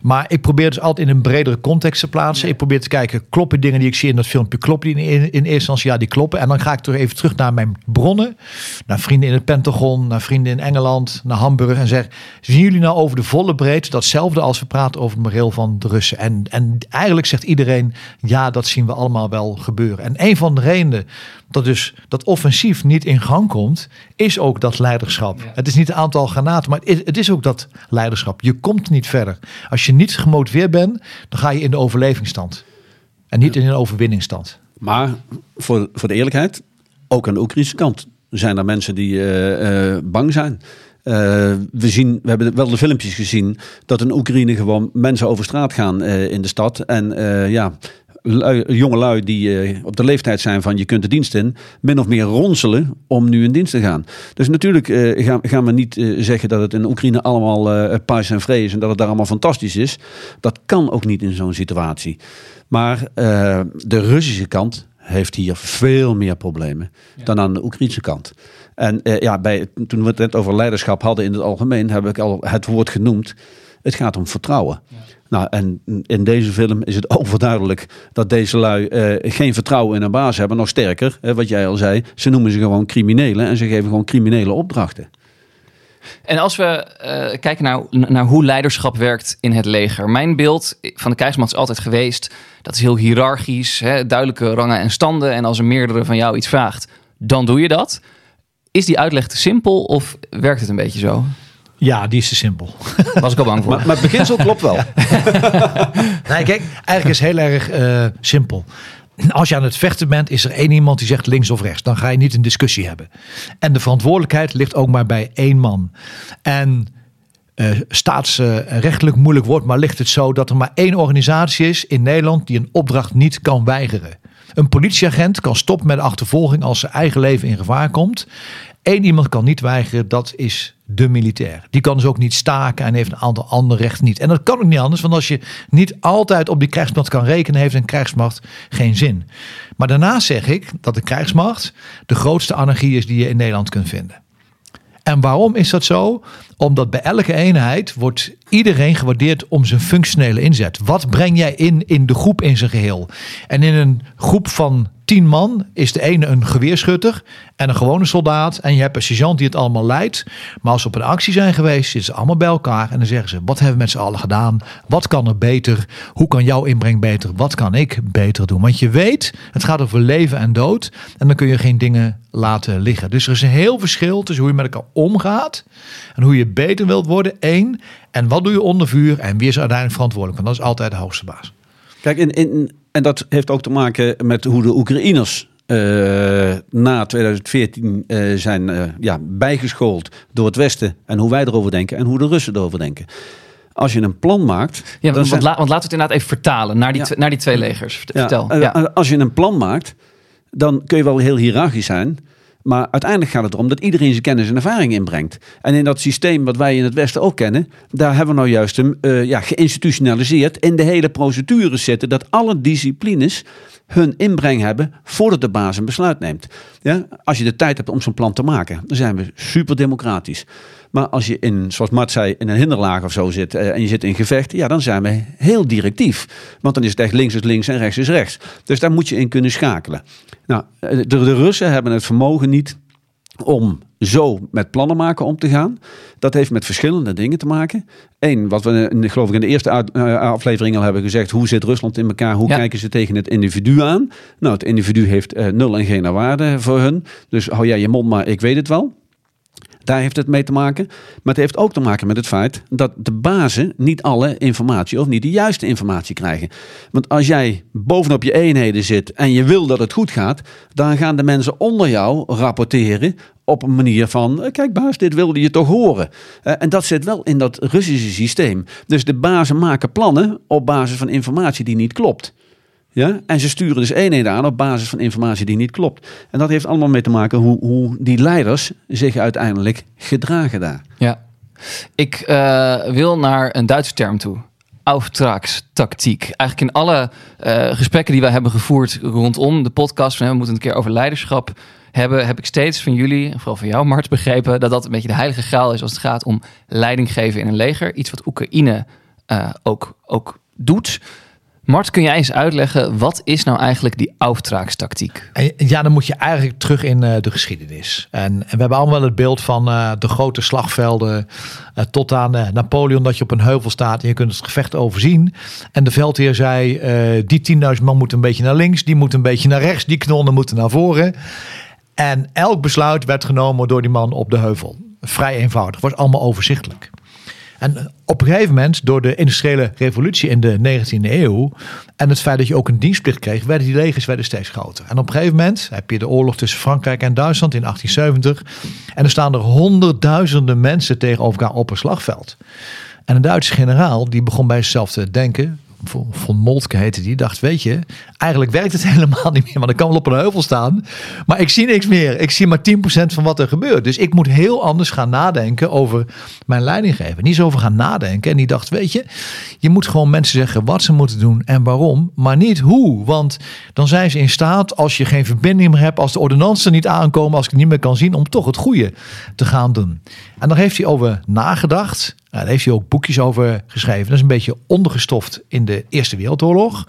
Speaker 2: Maar ik probeer dus altijd in een bredere context te plaatsen. Ik probeer te kijken, kloppen dingen die ik zie in dat filmpje, kloppen die in, in eerste instantie? Ja, die kloppen. En dan ga ik toch even terug naar mijn bronnen. Naar vrienden in het Pentagon, naar vrienden in Engeland, naar Hamburg. En zeg, zien jullie nou over de volle breedte datzelfde als we praten over het moreel van de Russen? En, en eigenlijk zegt iedereen, ja, dat zien we allemaal wel gebeuren. En een van de redenen dat dus dat offensief niet in gang komt, is ook dat leiderschap. Het is niet het aantal granaten, maar het is, ook dat leiderschap. Je komt niet verder. Als je niet gemotiveerd bent, dan ga je in de overlevingsstand. En niet in een overwinningsstand.
Speaker 9: Maar voor, voor de eerlijkheid, ook aan de Oekraïnse kant zijn er mensen die eh, eh, bang zijn. Eh, we, zien, we hebben wel de filmpjes gezien dat in Oekraïne gewoon mensen over straat gaan in de stad. En ja, jonge lui die op de leeftijd zijn van je kunt de dienst in, min of meer ronselen om nu in dienst te gaan. Dus natuurlijk gaan, gaan we niet zeggen dat het in Oekraïne allemaal pais en vrede is en dat het daar allemaal fantastisch is. Dat kan ook niet in zo'n situatie. Maar de Russische kant heeft hier veel meer problemen dan aan de Oekraïnse kant. En eh, ja, bij, toen we het net over leiderschap hadden in het algemeen, heb ik al het woord genoemd. Het gaat om vertrouwen. Nou, en in deze film is het overduidelijk dat deze lui eh, geen vertrouwen in een baas hebben. Nog sterker, wat jij al zei, ze noemen ze gewoon criminelen en ze geven gewoon criminele opdrachten.
Speaker 8: En als we eh, kijken naar, naar hoe leiderschap werkt in het leger. Mijn beeld van de krijgsmacht is altijd geweest... dat is heel hiërarchisch, hè, duidelijke rangen en standen. En als er meerdere van jou iets vraagt, dan doe je dat. Is die uitleg te simpel of werkt het een beetje zo?
Speaker 2: Ja, die is te simpel.
Speaker 8: Was ik al bang voor.
Speaker 9: Maar, maar het beginsel klopt wel.
Speaker 2: Nee, kijk, eigenlijk is het heel erg eh, simpel. Als je aan het vechten bent, is er één iemand die zegt links of rechts. Dan ga je niet een discussie hebben. En de verantwoordelijkheid ligt ook maar bij één man. En eh, staatsrechtelijk moeilijk wordt, maar ligt het zo dat er maar één organisatie is in Nederland die een opdracht niet kan weigeren. Een politieagent kan stoppen met achtervolging als zijn eigen leven in gevaar komt. Eén iemand kan niet weigeren, dat is de militair. Die kan dus ook niet staken en heeft een aantal andere rechten niet. En dat kan ook niet anders, want als je niet altijd op die krijgsmacht kan rekenen, heeft een krijgsmacht geen zin. Maar daarnaast zeg ik dat de krijgsmacht de grootste anarchie is die je in Nederland kunt vinden. En waarom is dat zo? Omdat bij elke eenheid wordt iedereen gewaardeerd om zijn functionele inzet. Wat breng jij in in de groep in zijn geheel? En in een groep van tien man is de ene een geweerschutter en een gewone soldaat. En je hebt een sergeant die het allemaal leidt. Maar als ze op een actie zijn geweest, zitten ze allemaal bij elkaar. En dan zeggen ze, wat hebben we met z'n allen gedaan? Wat kan er beter? Hoe kan jouw inbreng beter? Wat kan ik beter doen? Want je weet, het gaat over leven en dood. En dan kun je geen dingen laten liggen. Dus er is een heel verschil tussen hoe je met elkaar omgaat. En hoe je beter wilt worden, één. En wat doe je onder vuur? En wie is er uiteindelijk verantwoordelijk? Want dat is altijd de hoogste baas.
Speaker 9: Kijk, in, in, en dat heeft ook te maken met hoe de Oekraïners eh, na 2014 eh, zijn eh, ja, bijgeschoold door het Westen. En hoe wij erover denken en hoe de Russen erover denken. Als je een plan maakt.
Speaker 8: Ja,
Speaker 9: dan
Speaker 8: want,
Speaker 9: zijn-
Speaker 8: la- want laten we het inderdaad even vertalen naar die,
Speaker 9: Ja.
Speaker 8: tw- naar die twee legers. Vertel. Ja.
Speaker 9: Als je een plan maakt, dan kun je wel heel hiërarchisch zijn. Maar uiteindelijk gaat het erom dat iedereen zijn kennis en ervaring inbrengt. En in dat systeem wat wij in het Westen ook kennen, daar hebben we nou juist hem eh, ja, geïnstitutionaliseerd. In de hele procedures zitten dat alle disciplines hun inbreng hebben voordat de baas een besluit neemt. Ja? Als je de tijd hebt om zo'n plan te maken, dan zijn we super democratisch. Maar als je in, zoals Mart zei, in een hinderlaag of zo zit eh, en je zit in gevecht, ja, dan zijn we heel directief. Want dan is het echt links is links en rechts is rechts. Dus daar moet je in kunnen schakelen. Nou, eh, de, de Russen hebben het vermogen niet om zo met plannen maken om te gaan. Dat heeft met verschillende dingen te maken. Eén, wat we in, geloof ik in de eerste eh, aflevering al hebben gezegd. Hoe zit Rusland in elkaar? Hoe
Speaker 8: Ja.
Speaker 9: kijken ze tegen het individu aan? Nou, het individu heeft nul en geen waarde voor hun. Dus hou jij je mond maar, ik weet het wel. Daar heeft het mee te maken. Maar het heeft ook te maken met het feit dat de bazen niet alle informatie of niet de juiste informatie krijgen. Want als jij bovenop je eenheden zit en je wil dat het goed gaat, dan gaan de mensen onder jou rapporteren op een manier van, eh, kijk baas, dit wilde je toch horen. Eh, en dat zit wel in dat Russische systeem. Dus de bazen maken plannen op basis van informatie die niet klopt. Ja? En ze sturen dus eenheden aan op basis van informatie die niet klopt. En dat heeft allemaal mee te maken hoe, hoe die leiders zich uiteindelijk gedragen daar.
Speaker 8: Ja. Ik eh, wil naar een Duitse term toe. Auftragstactiek. Eigenlijk in alle eh, gesprekken die wij hebben gevoerd rondom de podcast, van, we moeten een keer over leiderschap hebben, heb ik steeds van jullie, en vooral van jou Mart, begrepen dat dat een beetje de heilige graal is als het gaat om leiding geven in een leger. Iets wat Oekraïne eh, ook, ook doet. Mart, kun jij eens uitleggen, wat is nou eigenlijk die Auftragstactiek?
Speaker 2: En ja, dan moet je eigenlijk terug in eh, de geschiedenis. En, we hebben allemaal het beeld van eh, de grote slagvelden eh, tot aan Napoleon, dat je op een heuvel staat en je kunt het gevecht overzien. En de veldheer zei, die 10.000 man moeten een beetje naar links, die moeten een beetje naar rechts, die knonnen moeten naar voren. En elk besluit werd genomen door die man op de heuvel. Vrij eenvoudig, was allemaal overzichtelijk. En op een gegeven moment, door de industriële revolutie in de 19e eeuw en het feit dat je ook een dienstplicht kreeg, werden die legers werden steeds groter. En op een gegeven moment heb je de oorlog tussen Frankrijk en Duitsland in 1870. En er staan er honderdduizenden mensen tegenover elkaar op een slagveld. En een Duitse generaal die begon bij zichzelf te denken. Von Moltke heette die, dacht, weet je, eigenlijk werkt het helemaal niet meer, want ik kan wel op een heuvel staan, maar ik zie niks meer. Ik zie maar 10% van wat er gebeurt. Dus ik moet heel anders gaan nadenken over mijn leidinggever. Niet zo over gaan nadenken. En die dacht, weet je, je moet gewoon mensen zeggen wat ze moeten doen en waarom, maar niet hoe. Want dan zijn ze in staat, als je geen verbinding meer hebt, als de ordonnansen niet aankomen, als ik het niet meer kan zien, om toch het goede te gaan doen. En daar heeft hij over nagedacht. Nou, daar heeft hij ook boekjes over geschreven. Dat is een beetje ondergestoft in de Eerste Wereldoorlog.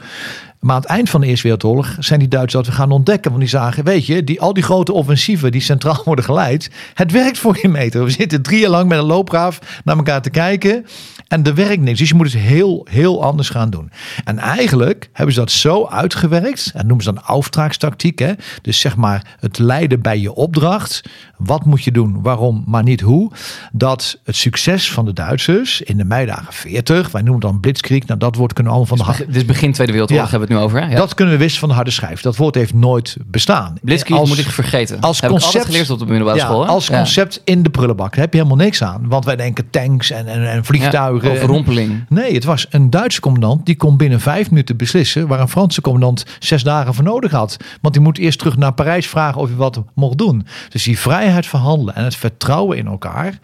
Speaker 2: Maar aan het eind van de Eerste Wereldoorlog zijn die Duitsers dat we gaan ontdekken. Want die zagen, weet je, die, al die grote offensieven die centraal worden geleid. Het werkt voor geen meter. We zitten drie jaar lang met een loopgraaf naar elkaar te kijken. En er werkt niks. Dus je moet het heel, heel anders gaan doen. En eigenlijk hebben ze dat zo uitgewerkt. En noemen ze dan auftraagstactiek. Hè? Dus zeg maar het leiden bij je opdracht. Wat moet je doen, waarom, maar niet hoe. Dat het succes van de Duitsers in de meidagen 40. Wij noemen het dan Blitzkrieg. Nou, dat woord kunnen we allemaal van de
Speaker 8: Dit is begin Tweede Wereldoorlog,
Speaker 2: Ja.
Speaker 8: hebben we het nu over. Hè? Ja.
Speaker 2: Dat kunnen we wisten van de harde schijf. Dat woord heeft nooit bestaan.
Speaker 8: Blitzkrieg
Speaker 2: Als-
Speaker 8: moet ik vergeten.
Speaker 2: als
Speaker 8: heb
Speaker 2: concept-
Speaker 8: altijd geleerd op de middelbare
Speaker 2: ja,
Speaker 8: school. hè?
Speaker 2: als concept in de prullenbak. Daar heb je helemaal niks aan. Want wij denken tanks en, en, en vliegtuigen
Speaker 8: Overrompeling.
Speaker 2: Nee, het was een Duitse commandant die kon binnen vijf minuten beslissen waar een Franse commandant zes dagen voor nodig had. Want die moet eerst terug naar Parijs vragen of hij wat mocht doen. Dus die vrijheid van handelen en het vertrouwen in elkaar,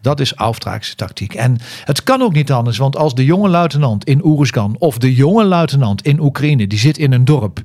Speaker 2: dat is Auftraagse tactiek. En het kan ook niet anders, want als de jonge luitenant in Oeruzgan of de jonge luitenant in Oekraïne, die zit in een dorp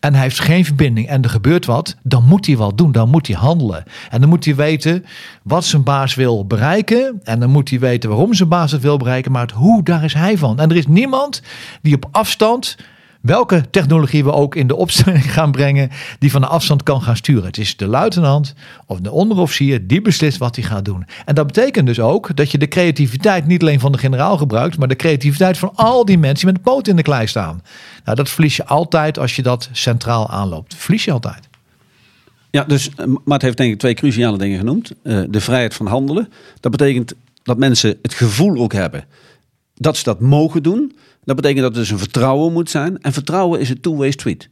Speaker 2: en hij heeft geen verbinding en er gebeurt wat, dan moet hij wat doen, dan moet hij handelen. En dan moet hij weten wat zijn baas wil bereiken en dan moet hij weten waarom zijn baas het wil bereiken, maar het hoe, daar is hij van. En er is niemand die op afstand welke technologie we ook in de opstelling gaan brengen, die van de afstand kan gaan sturen. Het is de luitenant of de onderofficier die beslist wat hij gaat doen. En dat betekent dus ook dat je de creativiteit niet alleen van de generaal gebruikt, maar de creativiteit van al die mensen die met de poot in de klei staan. Nou, dat verlies je altijd als je dat centraal aanloopt. Verlies je altijd.
Speaker 9: Ja, dus eh, Maart heeft denk ik twee cruciale dingen genoemd. Eh, de vrijheid van handelen. Dat betekent dat mensen het gevoel ook hebben dat ze dat mogen doen. Dat betekent dat er dus een vertrouwen moet zijn. En vertrouwen is een two-way street.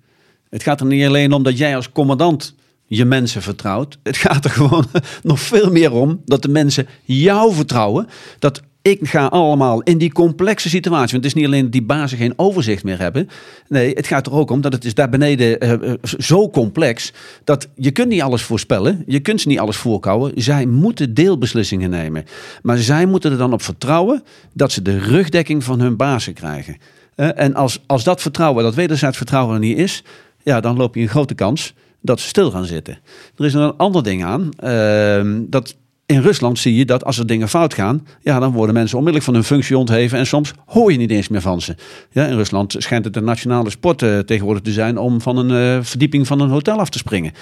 Speaker 9: Het gaat er niet alleen om dat jij als commandant je mensen vertrouwt. Het gaat er gewoon nog veel meer om dat de mensen jou vertrouwen. Dat ik ga allemaal in die complexe situatie. Want het is niet alleen dat die bazen geen overzicht meer hebben. Nee, het gaat er ook om dat het is daar beneden uh, zo complex. dat je kunt niet alles voorspellen. Je kunt ze niet alles voorkouwen. Zij moeten deelbeslissingen nemen. Maar zij moeten er dan op vertrouwen dat ze de rugdekking van hun bazen krijgen. Uh, en als, als dat vertrouwen, dat wederzijds vertrouwen er niet is. ja, dan loop je een grote kans dat ze stil gaan zitten. Er is nog een ander ding aan. Uh, dat in Rusland zie je dat als er dingen fout gaan, ja, dan worden mensen onmiddellijk van hun functie ontheven en soms hoor je niet eens meer van ze. Ja, in Rusland schijnt het een nationale sport uh, tegenwoordig te zijn om van een uh, verdieping van een hotel af te springen.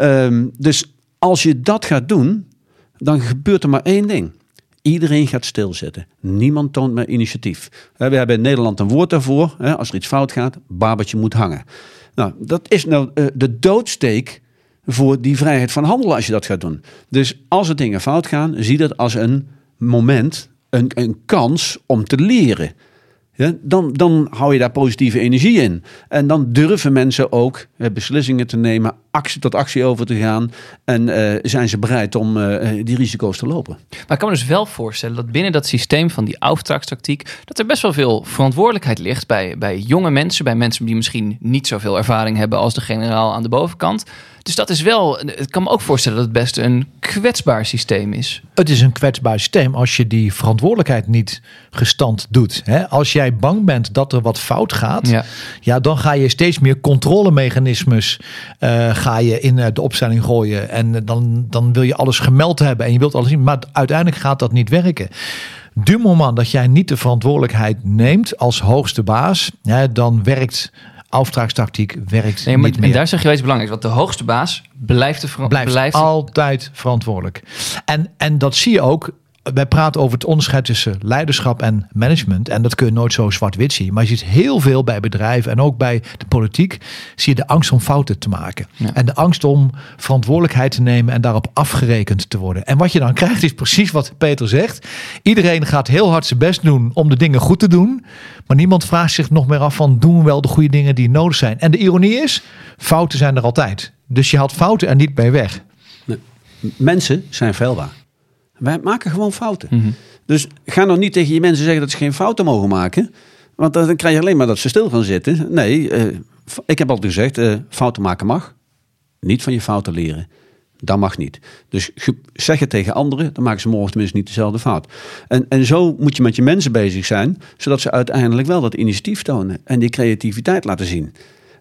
Speaker 9: Um, dus als je dat gaat doen, dan gebeurt er maar één ding. Iedereen gaat stilzitten. Niemand toont meer initiatief. We hebben in Nederland een woord daarvoor. Als er iets fout gaat, babertje moet hangen. Nou, dat is nou de doodsteek voor die vrijheid van handelen als je dat gaat doen. Dus als er dingen fout gaan, zie dat als een moment, een, een kans om te leren. Ja, dan, dan hou je daar positieve energie in. En dan durven mensen ook eh, beslissingen te nemen, actie tot actie over te gaan. En uh, zijn ze bereid om uh, die risico's te lopen.
Speaker 8: Maar ik kan me dus wel voorstellen dat binnen dat systeem van die auftragstactiek... dat er best wel veel verantwoordelijkheid ligt bij, bij jonge mensen. Bij mensen die misschien niet zoveel ervaring hebben als de generaal aan de bovenkant. Dus dat is wel, ik kan me ook voorstellen dat het best een kwetsbaar systeem is.
Speaker 2: Het is een kwetsbaar systeem als je die verantwoordelijkheid niet gestand doet. Als jij bang bent dat er wat fout gaat, ja. ja dan ga je steeds meer controlemechanismes uh, ga je in de opstelling gooien. En dan, dan wil je alles gemeld hebben en je wilt alles zien. Maar uiteindelijk gaat dat niet werken. Du moment dat jij niet de verantwoordelijkheid neemt als hoogste baas, hè, dan werkt auftraagstactiek werkt
Speaker 8: nee, maar,
Speaker 2: niet meer.
Speaker 8: En daar zeg je wel iets belangrijks. Want de hoogste baas blijft, de
Speaker 2: blijft altijd verantwoordelijk. En, en dat zie je ook wij praten over het onderscheid tussen leiderschap en management. En dat kun je nooit zo zwart-wit zien. Maar je ziet heel veel bij bedrijven en ook bij de politiek. Zie je de angst om fouten te maken. Ja. En de angst om verantwoordelijkheid te nemen en daarop afgerekend te worden. En wat je dan krijgt is precies wat Peter zegt. Iedereen gaat heel hard zijn best doen om de dingen goed te doen. Maar niemand vraagt zich nog meer af van doen we wel de goede dingen die nodig zijn. En de ironie is, fouten zijn er altijd. Dus je haalt fouten er niet bij weg.
Speaker 9: Mensen zijn veilbaar. Wij maken gewoon fouten. Mm -hmm. Dus ga nog niet tegen je mensen zeggen dat ze geen fouten mogen maken. Want dan krijg je alleen maar dat ze stil gaan zitten. Nee, uh, ik heb altijd gezegd, uh, fouten maken mag. Niet van je fouten leren. Dat mag niet. Dus zeg het tegen anderen, dan maken ze morgen tenminste niet dezelfde fout. En, en zo moet je met je mensen bezig zijn, zodat ze uiteindelijk wel dat initiatief tonen en die creativiteit laten zien.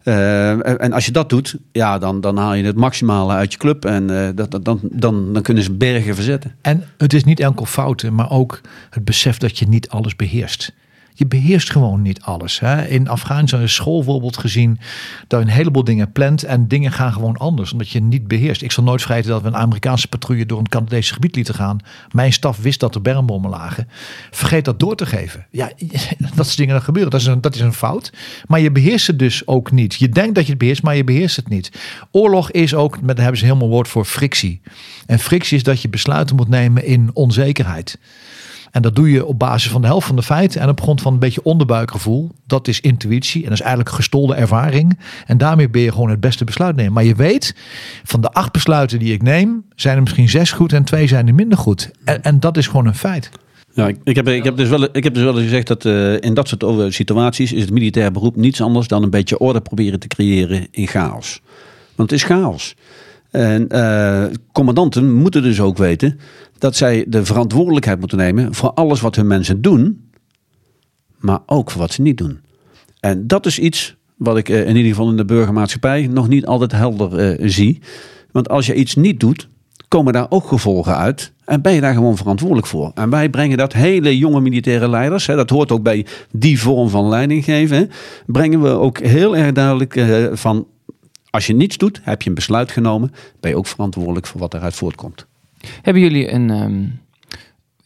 Speaker 9: Uh, en als je dat doet, ja, dan, dan haal je het maximale uit je club. En dat, dat, dan, dan, dan kunnen ze bergen verzetten.
Speaker 2: En het is niet enkel fouten, maar ook het besef dat je niet alles beheerst. Je beheerst gewoon niet alles. Hè? In Afghanistan is school bijvoorbeeld gezien dat je een heleboel dingen plant en dingen gaan gewoon anders, omdat je niet beheerst. Ik zal nooit vergeten dat we een Amerikaanse patrouille door een Canadese gebied lieten gaan. Mijn staf wist dat er bermbommen lagen. Vergeet dat door te geven. Ja, dat soort dingen gebeuren. Dat is, een, dat is een fout. Maar je beheerst het dus ook niet. Je denkt dat je het beheerst, maar je beheerst het niet. Oorlog is ook, met daar hebben ze helemaal woord voor frictie. En frictie is dat je besluiten moet nemen in onzekerheid. En dat doe je op basis van de helft van de feiten en op grond van een beetje onderbuikgevoel. Dat is intuïtie en dat is eigenlijk gestolde ervaring. En daarmee ben je gewoon het beste besluit nemen. Maar je weet, van de acht besluiten die ik neem, zijn er misschien zes goed en twee zijn er minder goed. En, en dat is gewoon een feit.
Speaker 9: Ja, ik, ik, heb, ik, heb dus wel, ik heb dus wel gezegd dat eh, in dat soort situaties is het militair beroep niets anders dan een beetje orde proberen te creëren in chaos. Want het is chaos. En eh, commandanten moeten dus ook weten dat zij de verantwoordelijkheid moeten nemen voor alles wat hun mensen doen, maar ook voor wat ze niet doen. En dat is iets wat ik eh, in ieder geval in de burgermaatschappij nog niet altijd helder eh, zie. Want als je iets niet doet, komen daar ook gevolgen uit. En ben je daar gewoon verantwoordelijk voor. En wij brengen dat hele jonge militaire leiders, hè, dat hoort ook bij die vorm van leiding geven, hè, brengen we ook heel erg duidelijk eh, van, als je niets doet, heb je een besluit genomen, ben je ook verantwoordelijk voor wat eruit voortkomt.
Speaker 8: Hebben jullie een. ehm,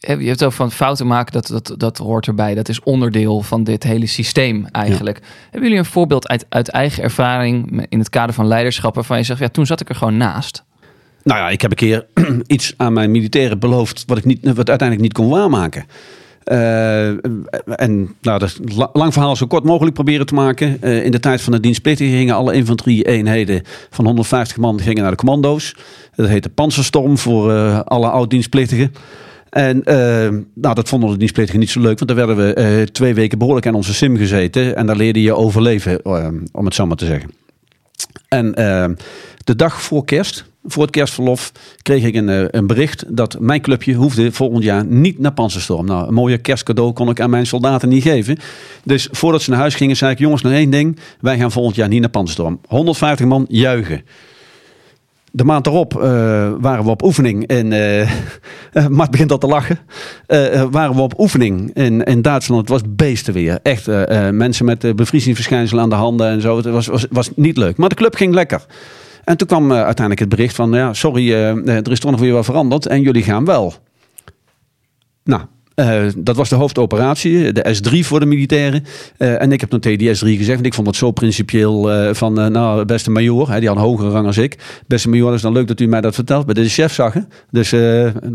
Speaker 8: heb- je hebt ook van fouten maken, dat, dat, dat hoort erbij. Dat is onderdeel van dit hele systeem eigenlijk. Hebben jullie een voorbeeld uit, uit eigen ervaring in het kader van leiderschap waarvan je zegt, ja, toen zat ik er gewoon naast?
Speaker 9: Nou ja, ik heb een keer iets aan mijn militairen beloofd wat ik niet, wat uiteindelijk niet kon waarmaken. Eh, en nou, dat lang verhaal zo kort mogelijk proberen te maken. Eh, in de tijd van de dienstplichtigen gingen alle infanterie-eenheden van 150 man gingen naar de commando's. Dat heette Panzerstorm voor eh, alle oud-dienstplichtigen. En nou, dat vonden de dienstplichtigen niet zo leuk, want daar werden we twee weken behoorlijk aan onze sim gezeten. En daar leerde je overleven, om het zo maar te zeggen. En de dag voor kerst, voor het kerstverlof, kreeg ik een, eh, een bericht dat mijn clubje hoefde volgend jaar niet naar Panzerstorm. Nou, een mooie kerstcadeau kon ik aan mijn soldaten niet geven. Dus voordat ze naar huis gingen, zei ik: jongens, nog één ding. Wij gaan volgend jaar niet naar Panzerstorm. 150 man juichen. De maand erop eh, waren we op oefening in. eh eh, Mart begint al te lachen. Waren we op oefening in, in Duitsland. Het was beestenweer. Echt mensen met bevriezingsverschijnselen aan de handen en zo. Het was, was, was niet leuk. Maar de club ging lekker. En toen kwam eh, uiteindelijk het bericht van: ja, sorry, eh, eh, er is toch nog weer wat veranderd. En jullie gaan wel. Nou. dat was de hoofdoperatie, de S3 voor de militairen. En ik heb nog tegen die S3 gezegd, want ik vond het zo principieel van, nou, beste major, hè, die had een hogere rang als ik. Beste major, is dan leuk dat u mij dat vertelt. Bij de chef zag, hè? Dus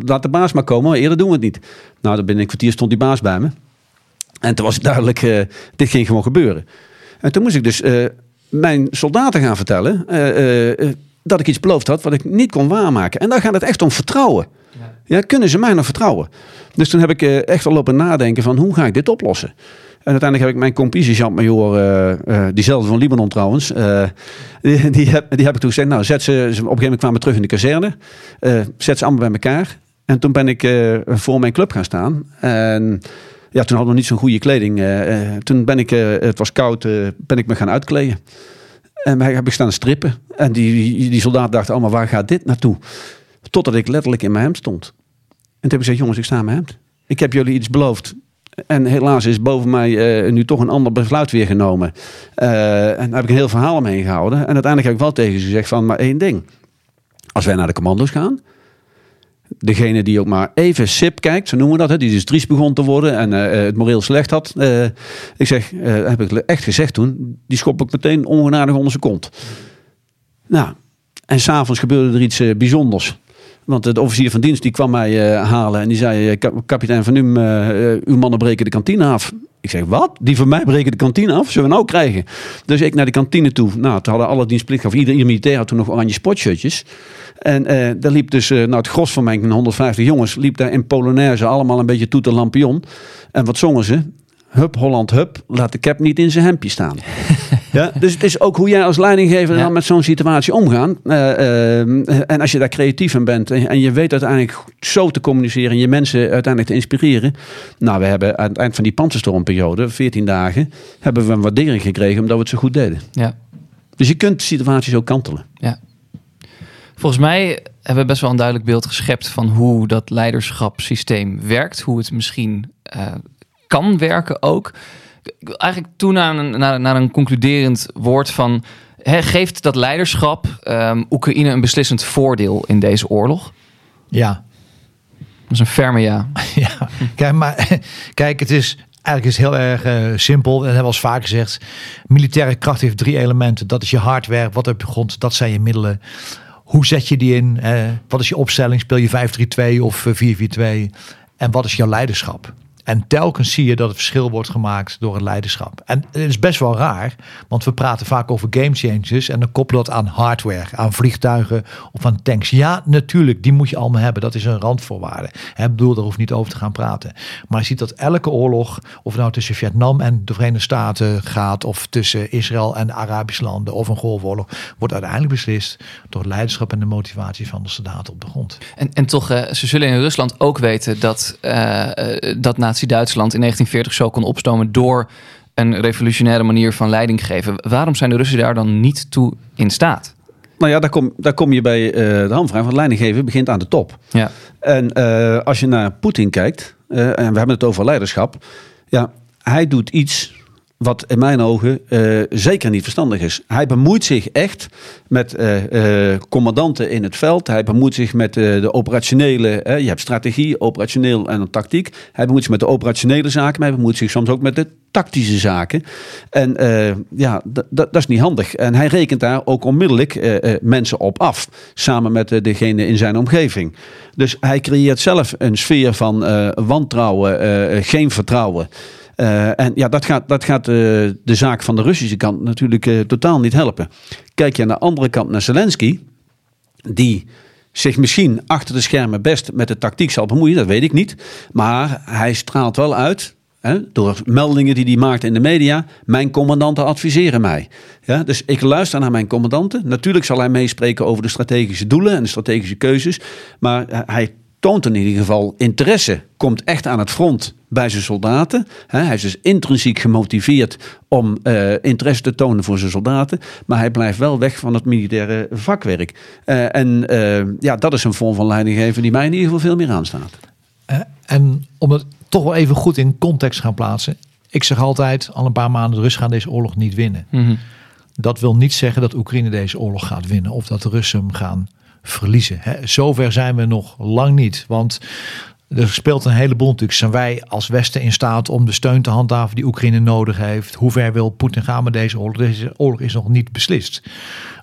Speaker 9: laat de baas maar komen, maar eerder doen we het niet. Nou, dan binnen een kwartier stond die baas bij me. En toen was het duidelijk, dit ging gewoon gebeuren. En toen moest ik dus mijn soldaten gaan vertellen eh, eh, eh, dat ik iets beloofd had wat ik niet kon waarmaken. En daar gaat het echt om vertrouwen. Ja, kunnen ze mij nog vertrouwen? Dus toen heb ik echt wel lopen nadenken van hoe ga ik dit oplossen? En uiteindelijk heb ik mijn eh, eh, diezelfde van Libanon trouwens, die, die, heb, die heb ik toen gezegd, nou zet ze, op een gegeven moment kwamen we terug in de kazerne, zet ze allemaal bij elkaar. En toen ben ik voor mijn club gaan staan. En ja, toen hadden we niet zo'n goede kleding. eh, eh, toen ben ik, eh, het was koud, ben ik me gaan uitkleden. En heb ik staan strippen. En die, die, soldaten dachten allemaal, waar gaat dit naartoe? Totdat ik letterlijk in mijn hemd stond. En toen heb ik gezegd, jongens, ik sta in mijn hemd. Ik heb jullie iets beloofd. En helaas is boven mij nu toch een ander besluit weer genomen. En daar heb ik een heel verhaal omheen gehouden. En uiteindelijk heb ik wel tegen ze gezegd van, maar één ding. Als wij naar de commando's gaan, degene die ook maar even sip kijkt, zo noemen we dat, hè, die dus triest begon te worden en eh, het moreel slecht had. eh, ik zeg, eh, heb ik echt gezegd toen, die schop ik meteen ongenadig onder zijn kont. Nou, en s'avonds gebeurde er iets eh, bijzonders. Want de officier van dienst die kwam mij eh, halen en die zei, eh, "Kap- kapitein Van eh, eh, uw mannen breken de kantine af. Ik zeg, wat? Die van mij breken de kantine af? Zullen we nou krijgen? Dus ik naar de kantine toe. Nou, toen hadden alle dienstplichtigen, of ieder, ieder militair had toen nog oranje sportshirtjes. En eh, daar liep dus, eh, nou het gros van mijn 150 jongens, liep daar in Polonaise allemaal een beetje toeter lampion. En wat zongen ze? Hup, Holland, hup, laat de cap niet in zijn hemdje staan. ja, dus het is ook hoe jij als leidinggever
Speaker 8: Ja.
Speaker 9: dan met zo'n situatie omgaan. Eh, eh, en als je daar creatief in bent en, en je weet uiteindelijk zo te communiceren en je mensen uiteindelijk te inspireren. Nou, we hebben aan het eind van die panzerstormperiode, 14 dagen, hebben we een waardering gekregen omdat we het zo goed deden.
Speaker 8: Ja.
Speaker 9: Dus je kunt situaties ook kantelen.
Speaker 8: Volgens mij hebben we best wel een duidelijk beeld geschept van hoe dat leiderschapssysteem werkt. Hoe het misschien eh, kan werken ook. Eigenlijk toe naar een, naar, naar een concluderend woord van... Geeft dat leiderschap ehm, Oekraïne een beslissend voordeel in deze oorlog?
Speaker 2: Ja,
Speaker 8: Dat is een ferme ja.
Speaker 2: ja. Kijk, maar, kijk, het is eigenlijk is heel erg eh, simpel. En dat hebben we al vaak gezegd. Militaire kracht heeft drie elementen. Dat is je hardware, wat op je grond, dat zijn je middelen. Hoe zet je die in? Eh, wat is je opstelling? Speel je 5-3-2 of eh, 4-4-2? En wat is jouw leiderschap? En telkens zie je dat het verschil wordt gemaakt door het leiderschap. En het is best wel raar, want we praten vaak over game changers en dan koppelen dat aan hardware, aan vliegtuigen of aan tanks. Ja, natuurlijk, die moet je allemaal hebben. Dat is een randvoorwaarde. Ik bedoel, daar hoeft niet over te gaan praten. Maar je ziet dat elke oorlog, of nou tussen Vietnam en de Verenigde Staten gaat, of tussen Israël en de Arabische landen, of een golfoorlog, wordt uiteindelijk beslist door het leiderschap en de motivatie van de soldaten op de grond.
Speaker 8: En, en toch, eh, ze zullen in Rusland ook weten dat, eh, eh, dat Nazi-Duitsland in 1940 zo kon opstomen door een revolutionaire manier van leiding geven. Waarom zijn de Russen daar dan niet toe in staat?
Speaker 9: Nou ja, daar kom, daar kom je bij eh, de handvraag. Want leidinggeven begint aan de top.
Speaker 8: Ja.
Speaker 9: En eh, als je naar Poetin kijkt, eh, en we hebben het over leiderschap. Ja, hij doet iets wat in mijn ogen eh, zeker niet verstandig is. Hij bemoeit zich echt met eh, eh, commandanten in het veld. Hij bemoeit zich met de operationele... je hebt strategie, operationeel en een tactiek. Hij bemoeit zich met de operationele zaken. Maar hij bemoeit zich soms ook met de tactische zaken. En ja, dat is niet handig. En hij rekent daar ook onmiddellijk mensen op af. Samen met degene in zijn omgeving. Dus hij creëert zelf een sfeer van wantrouwen, geen vertrouwen. Eh, en ja, dat gaat, dat gaat eh, de zaak van de Russische kant natuurlijk eh, totaal niet helpen. Kijk je aan de andere kant naar Zelensky, die zich misschien achter de schermen best met de tactiek zal bemoeien, dat weet ik niet. Maar hij straalt wel uit, door meldingen die hij maakt in de media, mijn commandanten adviseren mij. Ja, dus ik luister naar mijn commandanten. Natuurlijk zal hij meespreken over de strategische doelen en de strategische keuzes, maar hij toont in ieder geval interesse, komt echt aan het front bij zijn soldaten. Hè, Hij is dus intrinsiek gemotiveerd om eh, interesse te tonen voor zijn soldaten, maar hij blijft wel weg van het militaire vakwerk. Eh, en eh, ja, dat is een vorm van leidinggeven die mij in ieder geval veel meer aanstaat.
Speaker 2: En om het toch wel even goed in context te gaan plaatsen. Ik zeg altijd, al een paar maanden, de Russen gaan deze oorlog niet winnen.
Speaker 8: Mhm.
Speaker 2: Dat wil niet zeggen dat Oekraïne deze oorlog gaat winnen. Of dat de Russen hem gaan verliezen. Hè. Zover zijn we nog lang niet. Want er speelt een heleboel natuurlijk. Zijn wij als Westen in staat om de steun te handhaven die Oekraïne nodig heeft? Hoe ver wil Poetin gaan met deze oorlog? Deze oorlog is nog niet beslist.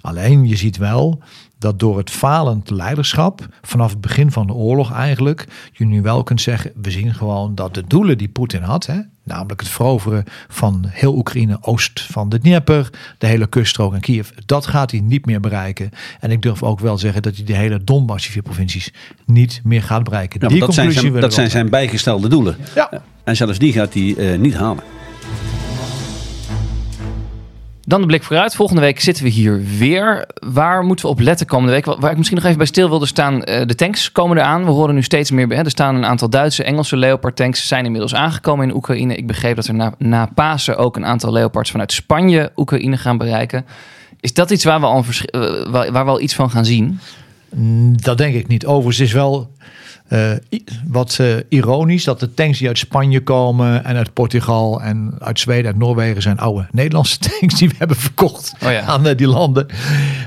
Speaker 2: Alleen je ziet wel dat door het falend leiderschap vanaf het begin van de oorlog eigenlijk je nu wel kunt zeggen, we zien gewoon dat de doelen die Poetin had, hè, namelijk het veroveren van heel Oekraïne, oost van de Dnieper, de hele kuststrook en Kiev, dat gaat hij niet meer bereiken. En ik durf ook wel zeggen dat hij de hele Donbass, die vier provincies, niet meer gaat bereiken.
Speaker 9: Ja,
Speaker 2: die
Speaker 9: maar dat zijn
Speaker 2: conclusie
Speaker 9: zijn, dat zijn bijgestelde doelen.
Speaker 2: Ja.
Speaker 9: En zelfs die gaat hij eh, niet halen.
Speaker 8: Dan de blik vooruit. Volgende week zitten we hier weer. Waar moeten we op letten komende week? Waar ik misschien nog even bij stil wilde staan. eh, de tanks komen eraan. We horen nu steeds meer. Er staan een aantal Duitse, Engelse Leopard tanks. Zijn inmiddels aangekomen in Oekraïne. Ik begreep dat er na, na Pasen ook een aantal Leopards vanuit Spanje Oekraïne gaan bereiken. Is dat iets waar we al, eh, waar, waar we al iets van gaan zien?
Speaker 2: Mm, Dat denk ik niet. Overigens is wel eh, wat eh, ironisch dat de tanks die uit Spanje komen en uit Portugal en uit Zweden, uit Noorwegen zijn oude Nederlandse tanks die we hebben verkocht
Speaker 8: Oh ja.
Speaker 2: aan eh, die landen.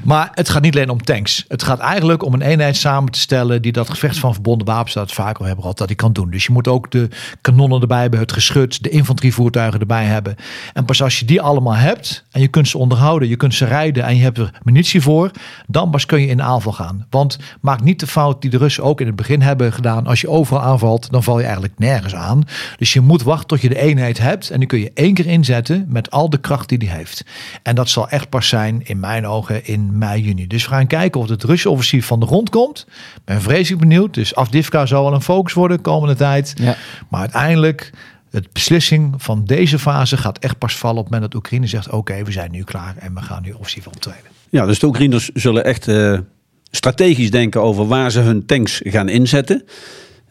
Speaker 2: Maar het gaat niet alleen om tanks. Het gaat eigenlijk om een eenheid samen te stellen die dat gevecht van verbonden wapens, dat vaak al hebben gehad, dat die kan doen. Dus je moet ook de kanonnen erbij hebben, het geschut, de infanterievoertuigen erbij hebben. En pas als je die allemaal hebt en je kunt ze onderhouden, je kunt ze rijden en je hebt er munitie voor, dan pas kun je in de aanval gaan. Want maak niet de fout die de Russen ook in het begin hebben gedaan. Als je overal aanvalt, dan val je eigenlijk nergens aan. Dus je moet wachten tot je de eenheid hebt en die kun je één keer inzetten met al de kracht die die heeft. En dat zal echt pas zijn in mijn ogen in mei, juni. Dus we gaan kijken of het Russische offensief van de grond komt. Ben vreselijk benieuwd. Dus Afdivka zal wel een focus worden de komende tijd.
Speaker 8: Ja.
Speaker 2: Maar uiteindelijk, de beslissing van deze fase gaat echt pas vallen op het moment dat Oekraïne zegt: Oké, we zijn nu klaar en we gaan nu offensief optreden.
Speaker 9: Ja, dus de Oekraïners zullen echt eh, strategisch denken over waar ze hun tanks gaan inzetten.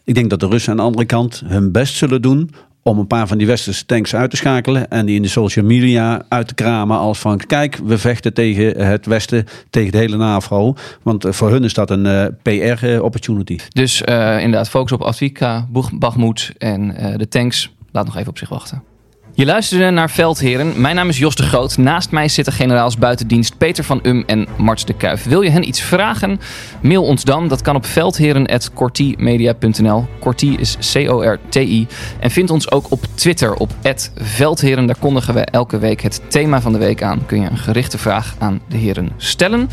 Speaker 9: Ik denk dat de Russen aan de andere kant hun best zullen doen om een paar van die westerse tanks uit te schakelen en die in de social media uit te kramen als van kijk, we vechten tegen het westen, tegen de hele NAVO. Want eh, voor hun is dat een eh, PR-opportunity.
Speaker 8: Dus eh, inderdaad, focus op Boeg- Bakhmut en de tanks. Laat nog even op zich wachten. Je luisterde naar Veldheren. Mijn naam is Jos de Groot. Naast mij zitten generaals buitendienst Peter van Um en Marts de Kuif. Wil je hen iets vragen? Mail ons dan. Dat kan op veldheren.cortimedia.nl. Corti is C-O-R-T-I. En vind ons ook op Twitter op Veldheren. Daar kondigen we elke week het thema van de week aan. Kun je een gerichte vraag aan de heren stellen.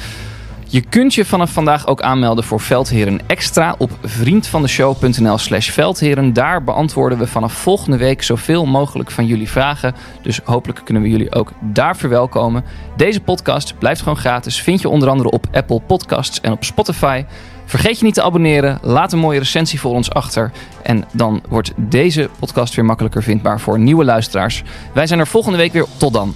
Speaker 8: Je kunt je vanaf vandaag ook aanmelden voor Veldheren Extra op vriendvandeshow.nl slash veldheren. Daar beantwoorden we vanaf volgende week zoveel mogelijk van jullie vragen. Dus hopelijk kunnen we jullie ook daar verwelkomen. Deze podcast blijft gewoon gratis. Vind je onder andere op Apple Podcasts en op Spotify. Vergeet je niet te abonneren. Laat een mooie recensie voor ons achter. En dan wordt deze podcast weer makkelijker vindbaar voor nieuwe luisteraars. Wij zijn er volgende week weer. Tot dan.